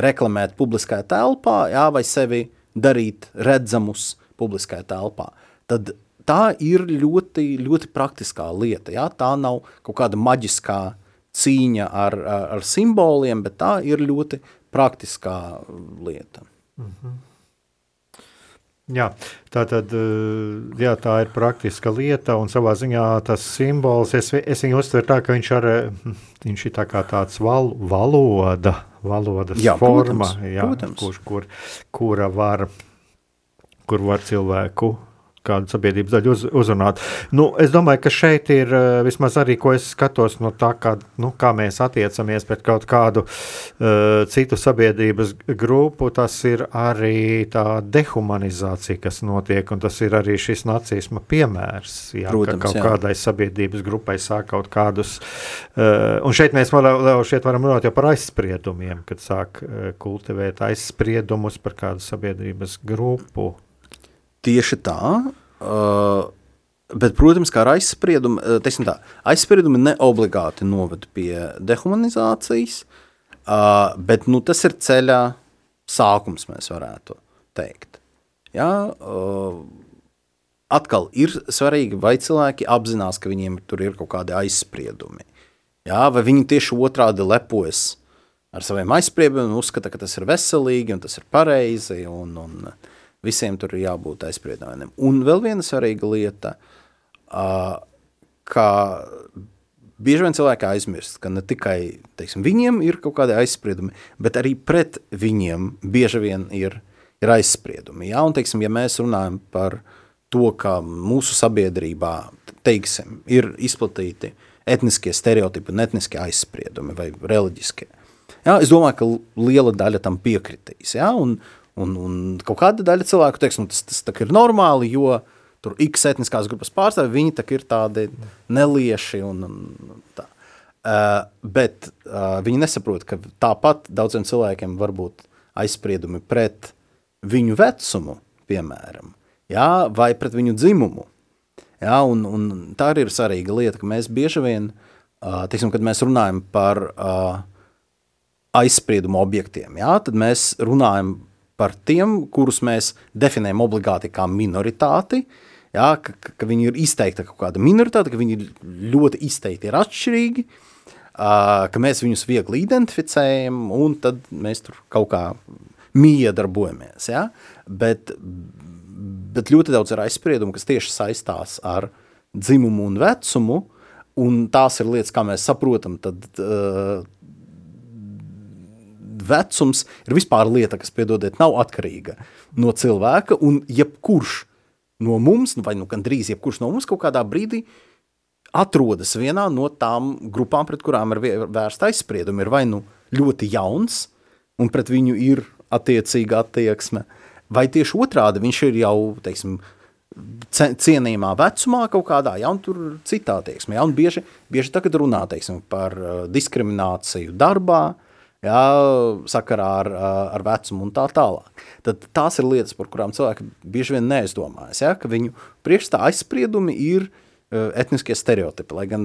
reklamēt publiskajā telpā, ja, vai sevi darīt redzamus publiskajā telpā. Tad tā ir ļoti, ļoti praktiskā lieta. Ja? Tā nav kaut kāda maģiskā cīņa ar, ar, ar simboliem, bet tā ir ļoti praktiskā lieta. Mm -hmm. Jā, tā, tad, eh, jā, tā ir praktiska lieta, un savā ziņā tas simbols, es, es viņu uztveru tā, ka viņš, ar, hm, viņš ir tā kā tāds val, valoda, valodas jā, forma, protams, jā, protams. Kur, kur, kura var, kur var cilvēku kādu sabiedrības daļu uz, uzrunāt. Nu, es domāju, ka šeit ir eh, vismaz arī, ko es skatos no tā, kā, nu, kā mēs attiecamies pret kaut kādu uh, citu sabiedrības grupu, tas ir arī tā dehumanizācija, kas notiek, un tas ir arī šis nacisma piemērs, jā, Protams, ka kaut jā. kādai sabiedrības grupai sāk kaut kādus, uh, un šeit mēs var, šeit varam runāt jau par aizspriedumiem, kad sāk uh, kultivēt aizspriedumus par kādu sabiedrības grupu. Tieši tā. Uh, bet, protams, kā ar aizspriedumu, tā, aizspriedumi ne obligāti noved pie dehumanizācijas, uh, bet nu, tas ir ceļā sākums, mēs varētu teikt. Ja, uh, atkal ir svarīgi, vai cilvēki apzinās, ka viņiem tur ir kaut kādi aizspriedumi. Ja, vai viņi tieši otrādi lepojas ar saviem aizspriedumiem un uzskata, ka tas ir veselīgi un tas ir pareizi. Un, un, uh, Visiem tur ir jābūt aizspriedumiem. Un vēl viena svarīga lieta, ka bieži vien cilvēki aizmirst, ka ne tikai teiksim, viņiem ir kaut kādi aizspriedumi, bet arī pret viņiem bieži vien ir, ir aizspriedumi. Ja? Un, teiksim, ja mēs runājam par to, ka mūsu sabiedrībā teiksim, ir izplatīti etniskie stereotipi un etniskie aizspriedumi vai reliģiskie, ja? es domāju, ka liela daļa tam piekritīs. Ja? Un, Un, un kaut kāda daļa cilvēku teiks, nu, tas, tas ir normāli, jo tur X etniskās grupas pārstāvji, viņi ir tādi nelieši un, un tā. Uh, bet uh, viņi nesaprot, ka tāpat daudziem cilvēkiem var būt aizspriedumi pret viņu vecumu, piemēram, jā, vai pret viņu dzimumu. Jā, un, un tā arī ir svarīga lieta, ka mēs bieži vien, uh, teiksim, kad mēs runājam par uh, aizspriedumu objektiem, jā, tad mēs runājam par tiem, kurus mēs definējam obligāti kā minoritāti. Ja, ka, ka viņi ir izteikti kaut kāda minoritāte, ka viņi ļoti izteikti ir atšķirīgi, ka mēs viņus viegli identificējam, un tad mēs tur kaut kā miedarbojamies. Ja? Bet, bet ļoti daudz ir aizspriedumu, kas tieši saistās ar dzimumu un vecumu, un tās ir lietas, kā mēs saprotam, tad vecums ir vispār lieta, kas, piedodiet, nav atkarīga no cilvēka, un jebkurš no mums, vai nu gandrīz jebkurš no mums kaut kādā brīdī atrodas vienā no tām grupām, pret kurām ir vērsta aizspriedumi, ir vai nu ļoti jauns, un pret viņu ir attiecīga attieksme, vai tieši otrādi viņš ir jau, teiksim, cienījumā vecumā kaut kādā, ja, un tur citā attieksmē, ja, un bieži, bieži tagad runā, teiksim, par uh, diskrimināciju darbā, ja, sakarā ar, uh, ar vecumu un tā tālāk. Tad tās ir lietas, par kurām cilvēki bieži vien neaizdomājas, ja, ka viņu priekšstā aizspriedumi ir Eh, etniskie stereotipi, lai gan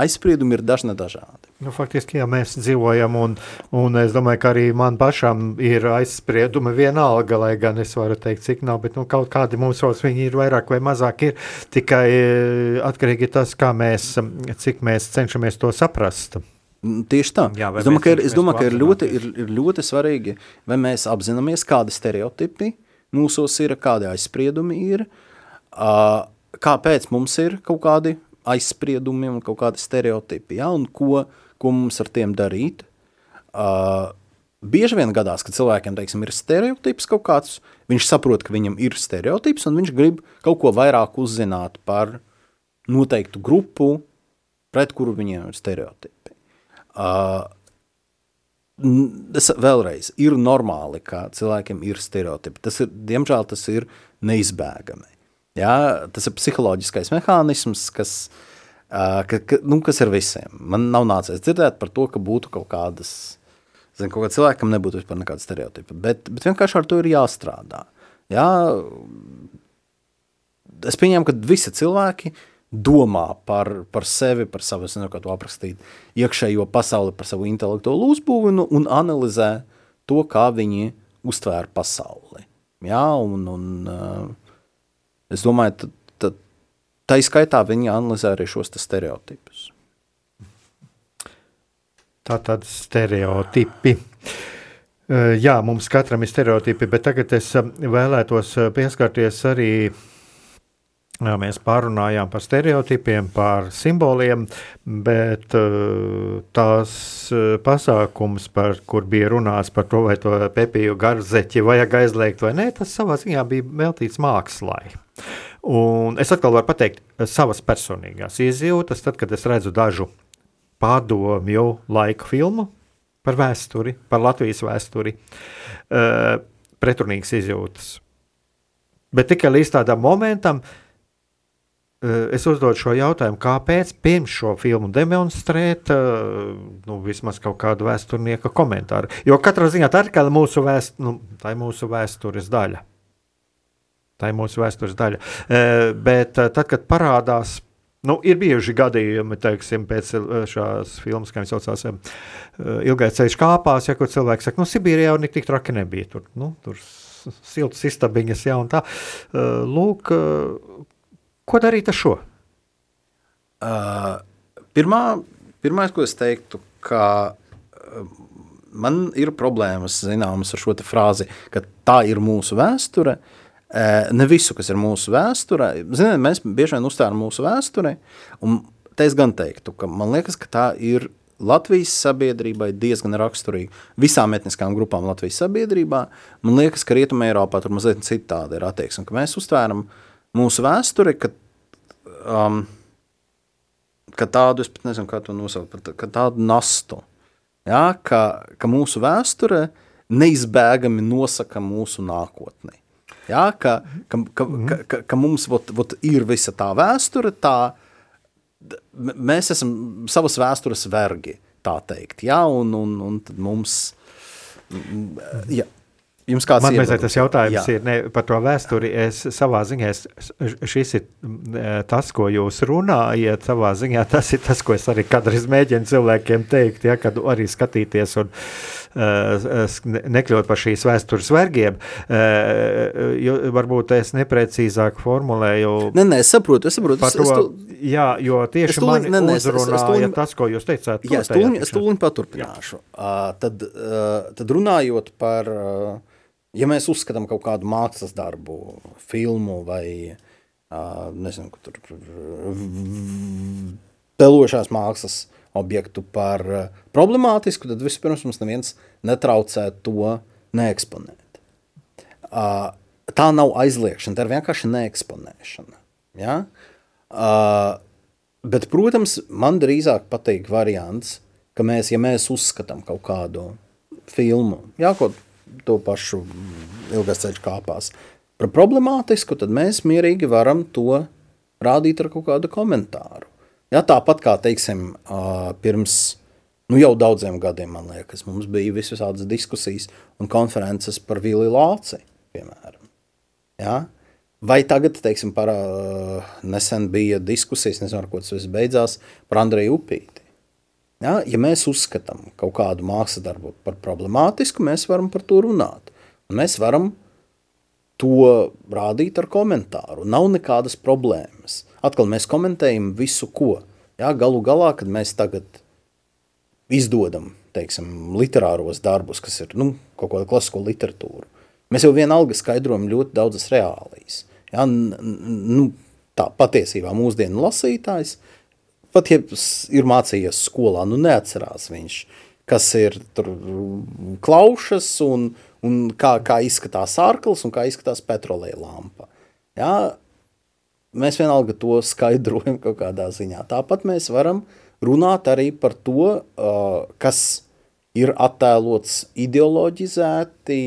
aizspriedumi ir dažna dažādi. Nu, faktiski, ja mēs dzīvojam, un, un es domāju, ka arī man pašam ir aizspriedumi vienalga, lai gan es varu teikt, cik nav, bet nu, kaut kādi mūsos viņi ir vairāk vai mazāk ir, tikai eh, atkarīgi tas, kā mēs, cik mēs cenšamies to saprast. Tieši tā. Jā, es domāju, ka ir, es domāju, ka ir ļoti, ir, ir ļoti svarīgi, vai mēs apzināmies, kādi stereotipi mūsos ir, kādi aizspriedumi ir, uh, kāpēc mums ir kaut kādi aizspriedumi un kaut kādi stereotipi, ja, un ko, ko mums ar tiem darīt. Uh, bieži vien gadās, ka cilvēkiem, teiksim, ir stereotips kaut kāds, viņš saprot, ka viņam ir stereotips, un viņš grib kaut ko vairāk uzzināt par noteiktu grupu, pret kuru viņiem ir stereotipi. Uh, es, vēlreiz, ir normāli, ka cilvēkiem ir stereotipi. Tas ir, diemžēl tas ir neizbēgami. Ja, tas ir psiholoģiskais mehānisms, kas, uh, ka, ka, nu, kas ir visiem. Man nav nācies dzirdēt par to, ka būtu kaut kādas, zin, kaut kāda cilvēkam nebūtu vispār nekāda stereotipa, bet, bet vienkārši ar to ir jāstrādā. Ja, es pieņemu, ka visi cilvēki domā par, par sevi, par savu, nezinu, kā to aprakstīt, iekšējo pasauli, par savu intelektuālu uzbūvi un, un analizē to, kā viņi uztvēra pasauli. Ja, un, un, uh, Es domāju, tad tā izskaitā viņi analizē arī šos stereotipus. Tā tad stereotipi. Jā, mums katram ir stereotipi, bet tagad es vēlētos pieskarties arī Jā, mēs pārunājām par stereotipiem, par simboliem, bet uh, tās uh, pasākums, par kur bija runāts par to, vai to pepiju garzeķi vajag aizliegt vai nē, tas savā ziņā bija veltīts mākslai. Un es atkal varu pateikt savas personīgās izjūtas, tad, kad es redzu dažu padomju laiku filmu par vēsturi, par Latvijas vēsturi, pretrunīgas izjūtas. Bet tikai līdz tādam momentam, uh, Eh, es uzdodu šo jautājumu, kāpēc pirms šo filmu demonstrēt, eh, nu, vismaz kaut kādu vēsturnieka komentāru. Jo katrā ziņā tā ir mūsu, vēst, nu, tā ir mūsu vēstures daļa. Tā ir mūsu vēstures daļa. Eh, bet tad, kad parādās Nu, ir bijuši gadījumi, teiksim, pēc šīs filmas, kā jau saucās, ilgais ceļš kāpās, ja kur cilvēks saka, nu, Sibīrijā jau tik traki nebija. Tur, nu, tur siltas istabiņas, ja un tā. Lūk, Ko darīt ar šo? Uh, pirmā, pirmais, ko es teiktu, ka uh, man ir problēmas zināmas ar šo frāzi, ka tā ir mūsu vēsture. Ne visu, kas ir mūsu vēsture, Ziniet, mēs bieži vien uzstājam mūsu vēsture, un te es gan teiktu, ka man liekas, ka tā ir Latvijas sabiedrībai diezgan raksturīga. Visām etniskām grupām Latvijas sabiedrībā, man liekas, ka Rietumē Eiropā tur mazliet citādi ir attieksme, ka mēs uztvēram uh, mūsu vēsture, ka, um, ka tādu, es pat nezinu, kā to nosaukt, ka tādu nastu, ja, ka, ka mūsu vēsture neizbēgami nosaka mūsu nākotni. Ja, ka, ka, ka, ka, ka, ka mums vot, vot ir visa tā vēsture, tā, mēs esam savas vēstures vergi, tā teikt, ja, un, un, un tad mums, ja, Jums kāds Man mazliet tas jautājums jā. ir ne, par to vēsturi. Es savā ziņā, es, šis ir tas, ko jūs runājat, savā ziņā tas ir tas, ko es arī kādreiz mēģinu cilvēkiem teikt, ja, kad arī skatīties un nekļūt par šīs vēstures vergiem. Jo varbūt es neprecīzāk formulēju. Nē, nē, es saprotu, es saprotu. Es, to, es tu, jā, jo tieši tūliņ, mani ne, uzrunāja es, es, es tas, ko jūs teicāt. Jā, es tūliņ, es tūliņ paturpināšu. Uh, tad, uh, tad runājot par, uh, ja mēs uzskatām kaut kādu mākslas darbu, filmu vai uh, nezinu, tur pelošās mākslas objektu par uh, problemātisku, tad vispirms mums neviens netraucē to neeksponēt. Tā nav aizliekšana, tā ir vienkārši neeksponēšana. Ja? Bet, protams, man drīzāk patīk variants, ka mēs, ja mēs uzskatām kaut kādu filmu, jā, kaut to pašu ilgais ceļš kāpās, par problemātisku, tad mēs mierīgi varam to rādīt ar kaut kādu komentāru. Ja, tāpat kā teiksim, pirms nu, jau daudziem gadiem, man liekas, mums bija visādas diskusijas un konferences par Vili Lāci, piemēram. Ja? Vai tagad, teiksim, par, nesen bija diskusijas, nezinu, ar ko tas beidzās, par Andreju Upīti. Ja? ja mēs uzskatām kaut kādu mākslas darbu par problemātisku, mēs varam par to runāt. Un mēs varam to rādīt ar komentāru. Nav nekādas problēmas atkal mēs komentējam visu, ko. Jā, galu galā, kad mēs tagad izdodam teiksim, literāros darbus, kas ir nu, kaut kāda klasisko literatūru, mēs jau vienalga skaidrojam ļoti daudzas reālijas. Jā, nu, tā patiesībā mūsdienu lasītājs, pat ja ir mācījies skolā, nu neatcerās viņš, kas ir tur klaušas un, un kā, kā izskatās ārklis un kā izskatās petrolēja lampa. Jā, mēs vienalga to skaidrojam kaut kādā ziņā. Tāpat mēs varam runāt arī par to, kas ir attēlots ideoloģizēti,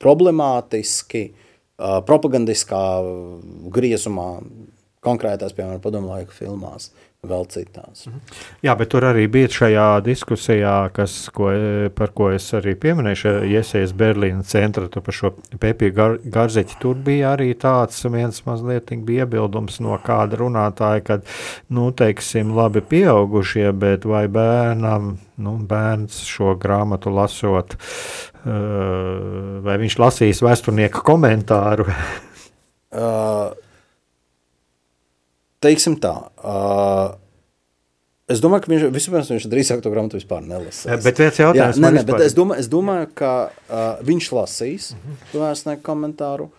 problemātiski, propagandiskā griezumā, konkrētās, piemēram, padomu laika filmās vēl citās. Mhm. Jā, bet tur arī bija šajā diskusijā, kas, ko, par ko es arī pieminēju, šajā iesaistījās Berlīnas centra, par šo Pepiju gar, Garzeķi. Tur bija arī tāds viens mazliet bija iebildums no kāda runātāja, kad, nu, teiksim, labi pieaugušie, bet vai bērnam, nu, bērns šo grāmatu lasot, uh, vai viņš lasīs vēsturnieka komentāru? uh, teiksim tā. Uh, Es domāju, ka viņš vispirms viņš drīzāk to grāmatu vispār nelasīs. Bet viens jautājums, Jā, nē, nē, bet es domāju, es domāju ka uh, viņš lasīs uh -huh. to vēstnieku komentāru.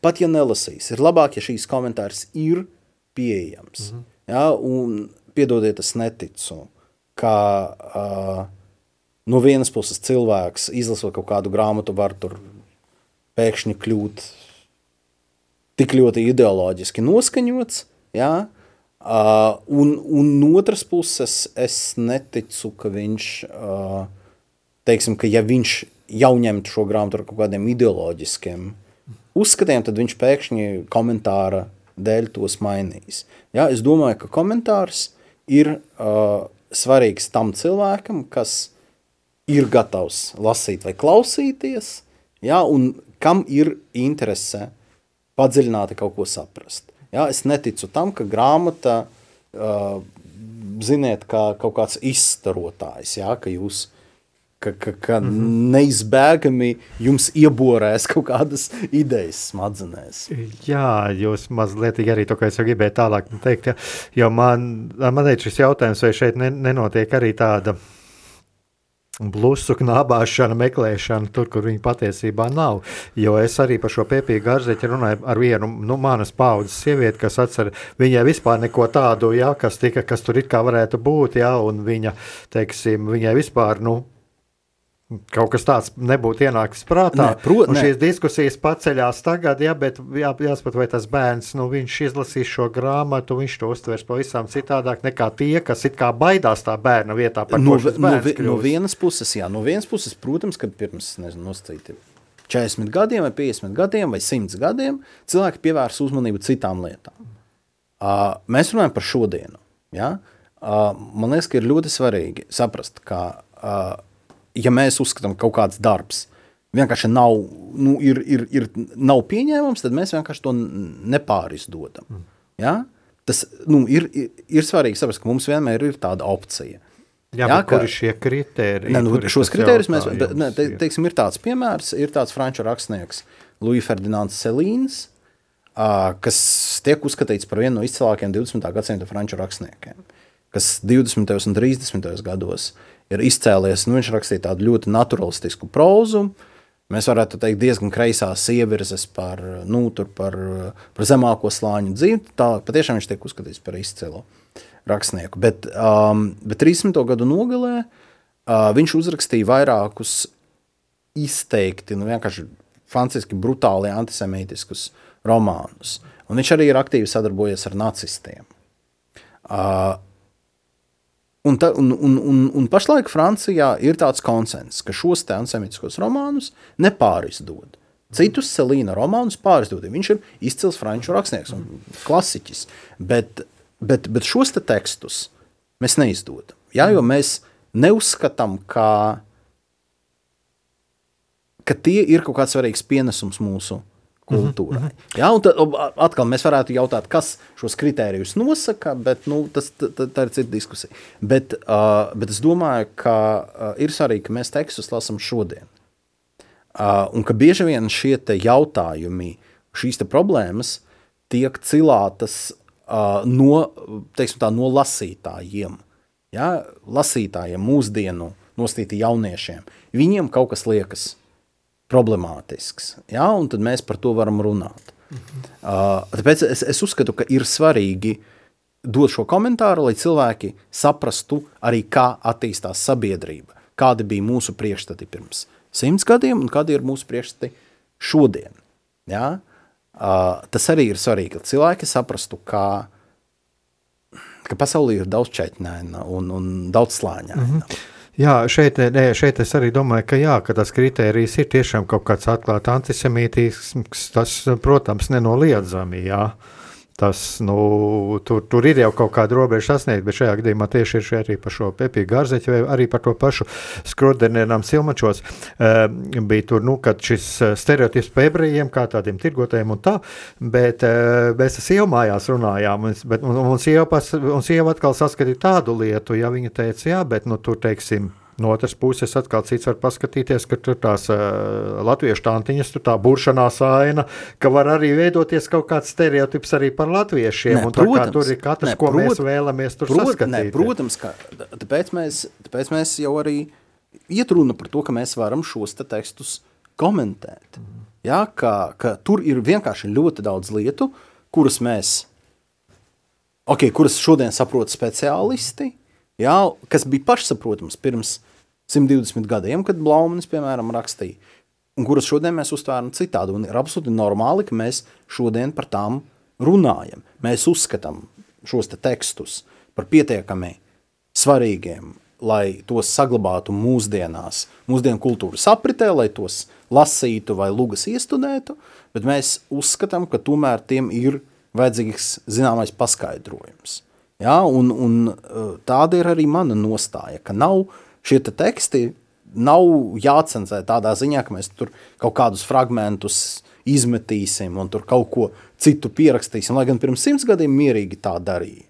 Pat ja nelasīs, ir labāk, ja šīs komentārs ir pieejams. Uh -huh. Jā, un piedodiet, es neticu, ka uh, no vienas puses cilvēks izlasot kaut kādu grāmatu var tur pēkšņi kļūt tik ļoti ideoloģiski noskaņots, Jā? Uh, un, un no otras puses, es neticu, ka viņš, uh, teiksim, ka ja viņš jau ņemtu šo grāmatu ar kaut kādiem ideoloģiskiem uzskatiem, tad viņš pēkšņi komentāra dēļ tos mainīs. Ja? Es domāju, ka komentārs ir uh, svarīgs tam cilvēkam, kas ir gatavs lasīt vai klausīties, ja? un kam ir interese padziļināti kaut ko saprast. Ja? Es neticu tam, ka grāmata, uh, ziniet, kā kaut kāds izstarotājs, ja? ka jūs ka, ka, ka mm -hmm. neizbēgami jums ieborēs kaut kādas idejas smadzenēs. Jā, jūs mazliet arī to, ko es gribēju tālāk teikt, ja, jo man, man liekas, šis jautājums, vai šeit nenotiek arī tāda Blusu knābāšana, meklēšana tur, kur viņa patiesībā nav. Jo es arī par šo pēpīgu garzeķi runāju ar vienu nu, manas paudzes sievieti, kas atcer, viņai vispār neko tādu, ja, kas, tika, kas tur it kā varētu būt, ja, un viņa, teiksim, viņai vispār, nu, Kaut kas tāds nebūtu ienācis prātā. Nē, prot. Šīs diskusijas paceļās tagad, ja, bet jā, jāsaprot, vai tas bērns nu, izlasīs šo grāmatu, viņš to uztvers pavisam citādāk nekā tie, kas it kā baidās tā bērna vietā. No, no, no vienas puses, jā, no vienas puses, protams, ka pirms nezinu, 40 gadiem, vai 50 gadiem, vai 100 gadiem cilvēki pievērs uzmanību citām lietām. Uh, mēs runājam par šodienu. Ja? Uh, man liekas, ka ir ļoti svarīgi saprast, ka uh, ja mēs uzskatām, ka kaut kāds darbs vienkārši nav, nu, ir, ir, ir, nav pieņēmams, tad mēs vienkārši to nepārizdodam. Mm. Ja? Tas nu, ir, ir, ir svarīgi saprast, ka mums vienmēr ir tāda opcija. Jā, jā ka, kuri šie kriteriji? Ne, nu, šos kriterijus mēs, ne, te, teiksim, ir tāds piemērs, ir tāds franču rakstnieks Louis Ferdinands Selīns, uh, kas tiek uzskatīts par vienu no izcilākajiem 20. gadsimta franču rakstniekiem, kas 20. un 30. gados ir izcēlies, nu, viņš rakstīja tādu ļoti naturalistisku prózu, Mēs varētu teikt, diezgan kreisās ievirzes par, nu, par, par zemāko slāņu dzīvi. Tā patiešām viņš tiek uzskatīts par izcilu rakstnieku. Bet, um, bet 30. gadu nogalē uh, viņš uzrakstīja vairākus izteikti, nu, vienkārši franciski brutāli antisemītiskus romānus. Un viņš arī ir aktīvi sadarbojies ar nacistiem. Uh, Un, ta, un, un, un, un pašlaik Francijā ir tāds konsens, ka šos antisemītiskos romānus nepārizdod. Citus Selīna romānus pārizdod. Viņš ir izcils franču rakstnieks un klasiķis. Bet, bet, bet šos te tekstus mēs neizdodam. Ja, jo mēs neuzskatām, ka, ka tie ir kaut kāds svarīgs pienesums mūsu kultūrai. Mm -hmm. ja, tad, atkal mēs varētu jautāt, kas šos kritērijus nosaka, bet nu, tas, tā, tā ir cita diskusija. Bet, uh, bet es domāju, ka uh, ir svarīgi, ka mēs tekstus lasām šodien. Uh, un ka bieži vien šie jautājumi, šīs problēmas tiek cilātas uh, no, tā, no lasītājiem. Ja? Lasītājiem, mūsdienu nostīti jauniešiem. Viņiem kaut kas liekas problemātisks. Ja? Un tad mēs par to varam runāt. Mhm. Uh, tāpēc es, es uzskatu, ka ir svarīgi dot šo komentāru, lai cilvēki saprastu arī, kā attīstās sabiedrība, kādi bija mūsu priekšstati pirms simts gadiem un kādi ir mūsu priekšstati šodien. Ja? Uh, tas arī ir svarīgi, lai cilvēki saprastu, kā, ka pasaulē ir daudz četņaina un, un daudz slāņaina. Mm -hmm. Jā, šeit, nē, šeit es arī domāju, ka, jā, ka tas kritērijs ir tiešām kaut kāds atklāts antisemītisms. Tas, protams, nenoliedzami. Jā. Tas, nu, tur, tur ir jau kaut kāda robeža sasniegta, bet šajā gadījumā tieši ir arī par šo Pepiju Gārzeķu vai arī par to pašu Skrodenēnam Silmačos. Uh, bija tur, nu, kad šis eh, stereotips par ebrejiem, kā tādiem tirgotājiem un tā, bet uh, mēs ar sievu mājās runājām, un, bet, un, un, sieva pas, un sieva atkal saskatīja tādu lietu, ja viņa teica, jā, bet, nu, tur, teiksim, No otras puses, atkal cits var paskatīties, ka tur tās uh, latviešu tantiņas, tur tā buršanās aina, ka var arī veidoties kaut kāds stereotips arī par latviešiem. Ne, protams, tur ir katrs, ne, ko prot, mēs vēlamies tur prot, saskatīt. Ne, protams, ka tāpēc mēs, tāpēc mēs jau arī iet runa par to, ka mēs varam šos te tekstus komentēt. Mm. Ja, ka, ka tur ir vienkārši ļoti daudz lietu, kuras mēs, okay, kuras šodien saprot speciālisti, ja, kas bija pašsaprotams pirms 120 gadiem, kad Blaumanis, piemēram, rakstīja, un kuras šodien mēs uztvēram citādi. Un ir absolūti normāli, ka mēs šodien par tām runājam. Mēs uzskatām šos te tekstus par pietiekami svarīgiem, lai tos saglabātu mūsdienās, mūsdienu kultūras apritē, lai tos lasītu vai lugas iestudētu, bet mēs uzskatām, ka tomēr tiem ir vajadzīgs zināmais paskaidrojums. Ja? Un, un tāda ir arī mana nostāja, ka nav šie te teksti nav jācenzē tādā ziņā, ka mēs tur kaut kādus fragmentus izmetīsim un tur kaut ko citu pierakstīsim, lai gan pirms simts gadiem mierīgi tā darīja.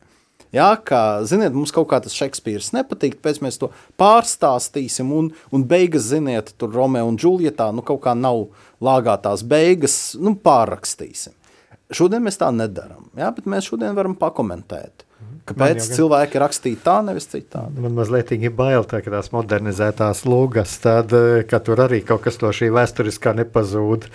Jā, kā, ziniet, mums kaut kā tas Šekspīrs nepatīk, pēc mēs to pārstāstīsim, un, un beigas, ziniet, tur Romeo un Džuljetā, nu kaut kā nav lāgātās beigas, nu pārrakstīsim. Šodien mēs tā nedaram, jā, bet mēs šodien varam pakomentēt. Kāpēc gan... cilvēki rakstīja tā, nevis citādi? Man mazliet ir bail, tā, ka tās modernizētās lūgas, tad, eh, ka tur arī kaut kas no šī vēsturiskā nepazūd.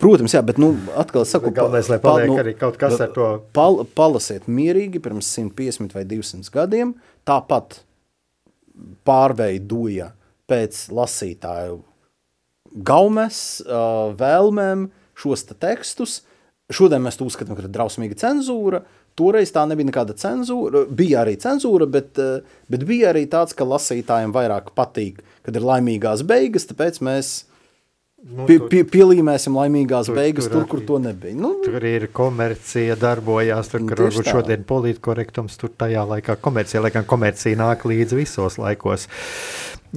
Protams, jā, bet nu, atkal saku, galvenais, lai paliek nu, arī kaut kas ar to. Pal, palasiet mierīgi pirms 150 vai 200 gadiem, tāpat pārveidoja pēc lasītāju gaumes, uh, vēlmēm šos te tekstus. Šodien mēs to uzskatām, ka ir drausmīga cenzūra, Toreiz tā nebija nekāda cenzūra, bija arī cenzūra, bet, eh, bet bija arī tāds, ka lasītājiem vairāk patīk, kad ir laimīgās beigas, tāpēc mēs nu, pie, pie, pielīmēsim laimīgās tur, beigas tur, tur, kur to nebija. Nu, tur ir komercija darbojās, tur, kur varbūt šodien polītkorektums, tur tajā laikā komercija, lai gan komercija nāk līdz visos laikos.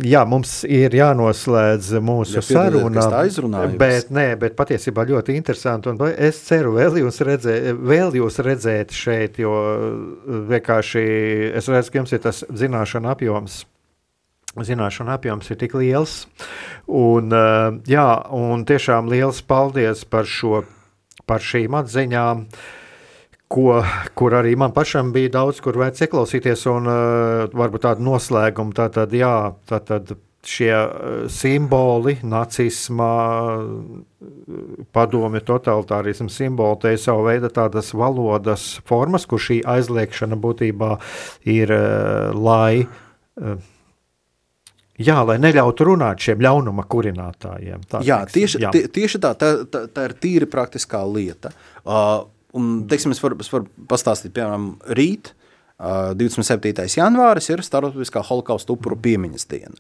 Jā, mums ir jānoslēdz mūsu Ja saruna. Bet, nē, bet patiesībā ļoti interesanti. Un es ceru, vēl jūs, redzē, vēl jūs redzēt šeit, jo vienkārši es redzu, ka jums ir tas zināšana apjoms. Zināšana apjoms ir tik liels. Un, eh, jā, un tiešām liels paldies par, šo, par šīm atziņām. Ko, kur arī man pašam bija daudz, kur vērts ieklausīties, un uh, varbūt tādu noslēgumu. Tātad, jā, tātad šie uh, simboli, nacisma, padomju totalitārismu simboli, te ir sava veida tādas valodas formas, kur šī aizliekšana būtībā ir, lai, jā, lai neļautu runāt šiem ļaunuma kurinātājiem. Tā Jā, teiksim. tieši, jā. Tie, tieši tā, tā, tā, tā ir tīri praktiskā lieta. Uh, un, teiksim, es varu, es varu pastāstīt, piemēram, rīt, uh, 27. janvāris ir Startautiskā holokausta upuru piemiņas diena.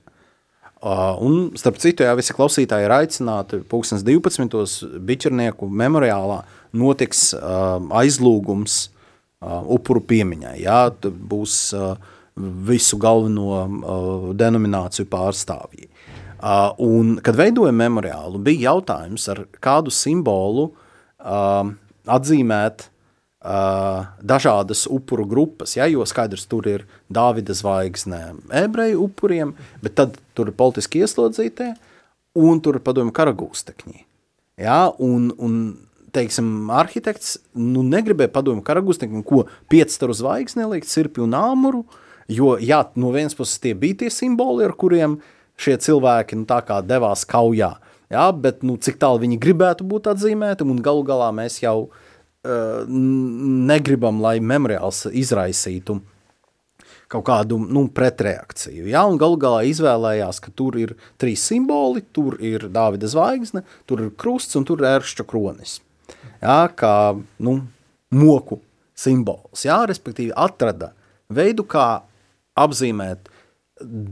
Uh, un, starp citu, jā, visi klausītāji ir aicināti pulkstens 12. biķernieku memoriālā notiks uh, aizlūgums uh, upuru piemiņai. Jā, būs uh, visu galveno uh, denomināciju pārstāvji. Uh, un, kad veidoja memoriālu, bija jautājums, ar kādu simbolu uh, atzīmēt uh, dažādas upuru grupas. Ja, jo skaidrs, tur ir Dāvida zvaigzne ebreju upuriem, bet tad tur ir politiski ieslodzītie un tur ir padomju karagūstekņi. Ja, un, un teiksim, arhitekts nu, negribēja padomju karagūstekņiem, ko piecstaru zvaigzni liekt, sirpi un āmuru, jo jā, no vienas puses tie bija tie simboli, ar kuriem šie cilvēki nu, devās kaujā. Ja, bet nu, cik tālu viņi gribētu būt atzīmēti, un galu galā mēs jau uh, negribam, lai memoriāls izraisītu kaut kādu nu, pretreakciju. Ja, un galu galā izvēlējās, ka tur ir trīs simboli, tur ir Dāvida zvaigzne, tur ir krusts un tur ir ēršķa kronis. Ja, kā nu, moku simbols. Ja, respektīvi atrada veidu, kā apzīmēt,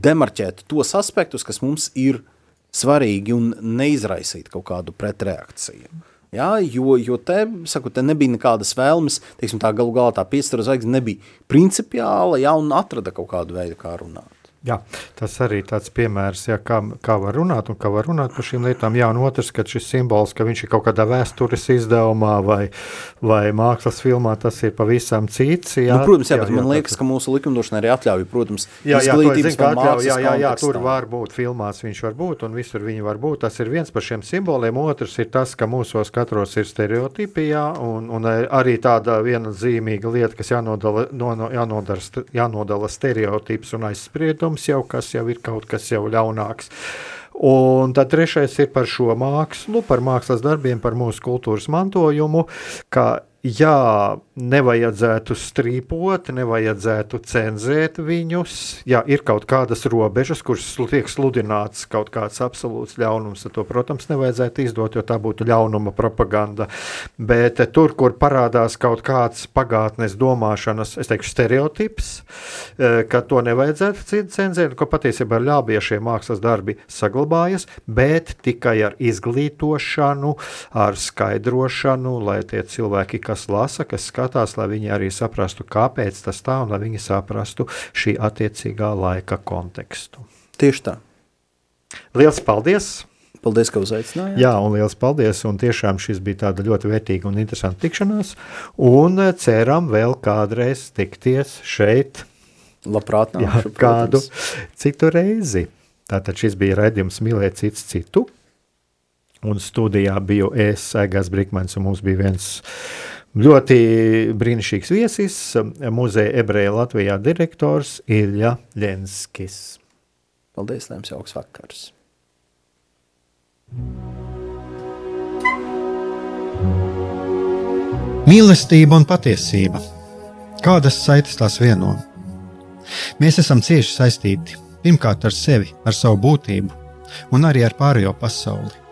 demarķēt tos aspektus, kas mums ir svarīgi un neizraisīt kaut kādu pretreakciju. Ja, jo, jo te, saku, te nebija nekādas vēlmes, teiksim, tā galu galā tā piestara zvaigzne nebija principiāla, ja, un atrada kaut kādu veidu, kā runāt. Jā, tas arī tāds piemērs, jā, kā, kā var runāt un kā var runāt par šīm lietām. Jā, un otrs, ka šis simbols, ka viņš ir kaut kādā vēstures izdevumā vai, vai mākslas filmā, tas ir pavisam cits. Jā, nu, protams, jā, jā, bet man jā, liekas, tas... ka mūsu likumdošana arī atļauj, protams, Jā, jā, to zinu, atļauj, jā, jā, jā, tur var būt filmās, viņš var būt, un visur viņi var būt. Tas ir viens par šiem simboliem. Otrs ir tas, ka mūsos katros ir stereotipi, jā, un, un arī tāda viena zīmīga lieta, kas jānodala, no, no, jānodara, jānodala stereotips un aizspriedums jau, kas jau ir kaut kas jau ļaunāks. Un tad trešais ir par šo mākslu, par mākslas darbiem, par mūsu kultūras mantojumu, ka jā, nevajadzētu strīpot, nevajadzētu cenzēt viņus. Jā, ir kaut kādas robežas, kuras tiek sludināts kaut kāds absolūts ļaunums, to, protams, nevajadzētu izdot, jo tā būtu ļaunuma propaganda. Bet eh, tur, kur parādās kaut kāds pagātnes domāšanas, es teikšu, stereotips, eh, ka to nevajadzētu cenzēt, ko patiesībā ja šie mākslas darbi saglabājas, bet tikai ar izglītošanu, ar skaidrošanu, lai tie cilvēki, kas lasa, kas skatās, lai viņi arī saprastu, kāpēc tas tā, un lai viņi saprastu šī attiecīgā laika kontekstu. Tieši tā. Lielas paldies! Paldies, ka uzaicinājāt. Jā, un liels paldies. Un tiešām šis bija tāda ļoti vērtīga un interesanta tikšanās. Un eh, ceram vēl kādreiz tikties šeit, Labprāt, jā, nākšu, kādu protams. citu reizi. Tātad šis bija raidījums Mīlēt cits citu. Un studijā biju es, Egāns Brīsmans, un mums bija viens ļoti brīnišķīgs viesis, muzeja ebreja Latvijā direktors Ilja Lenskis. Paldies, lai jums jauks vakars. Mīlestība un patiesība. Kādas saites tās vieno? Mēs esam cieši saistīti pirmkārt ar sevi, ar savu būtību, un arī ar pārējo pasauli,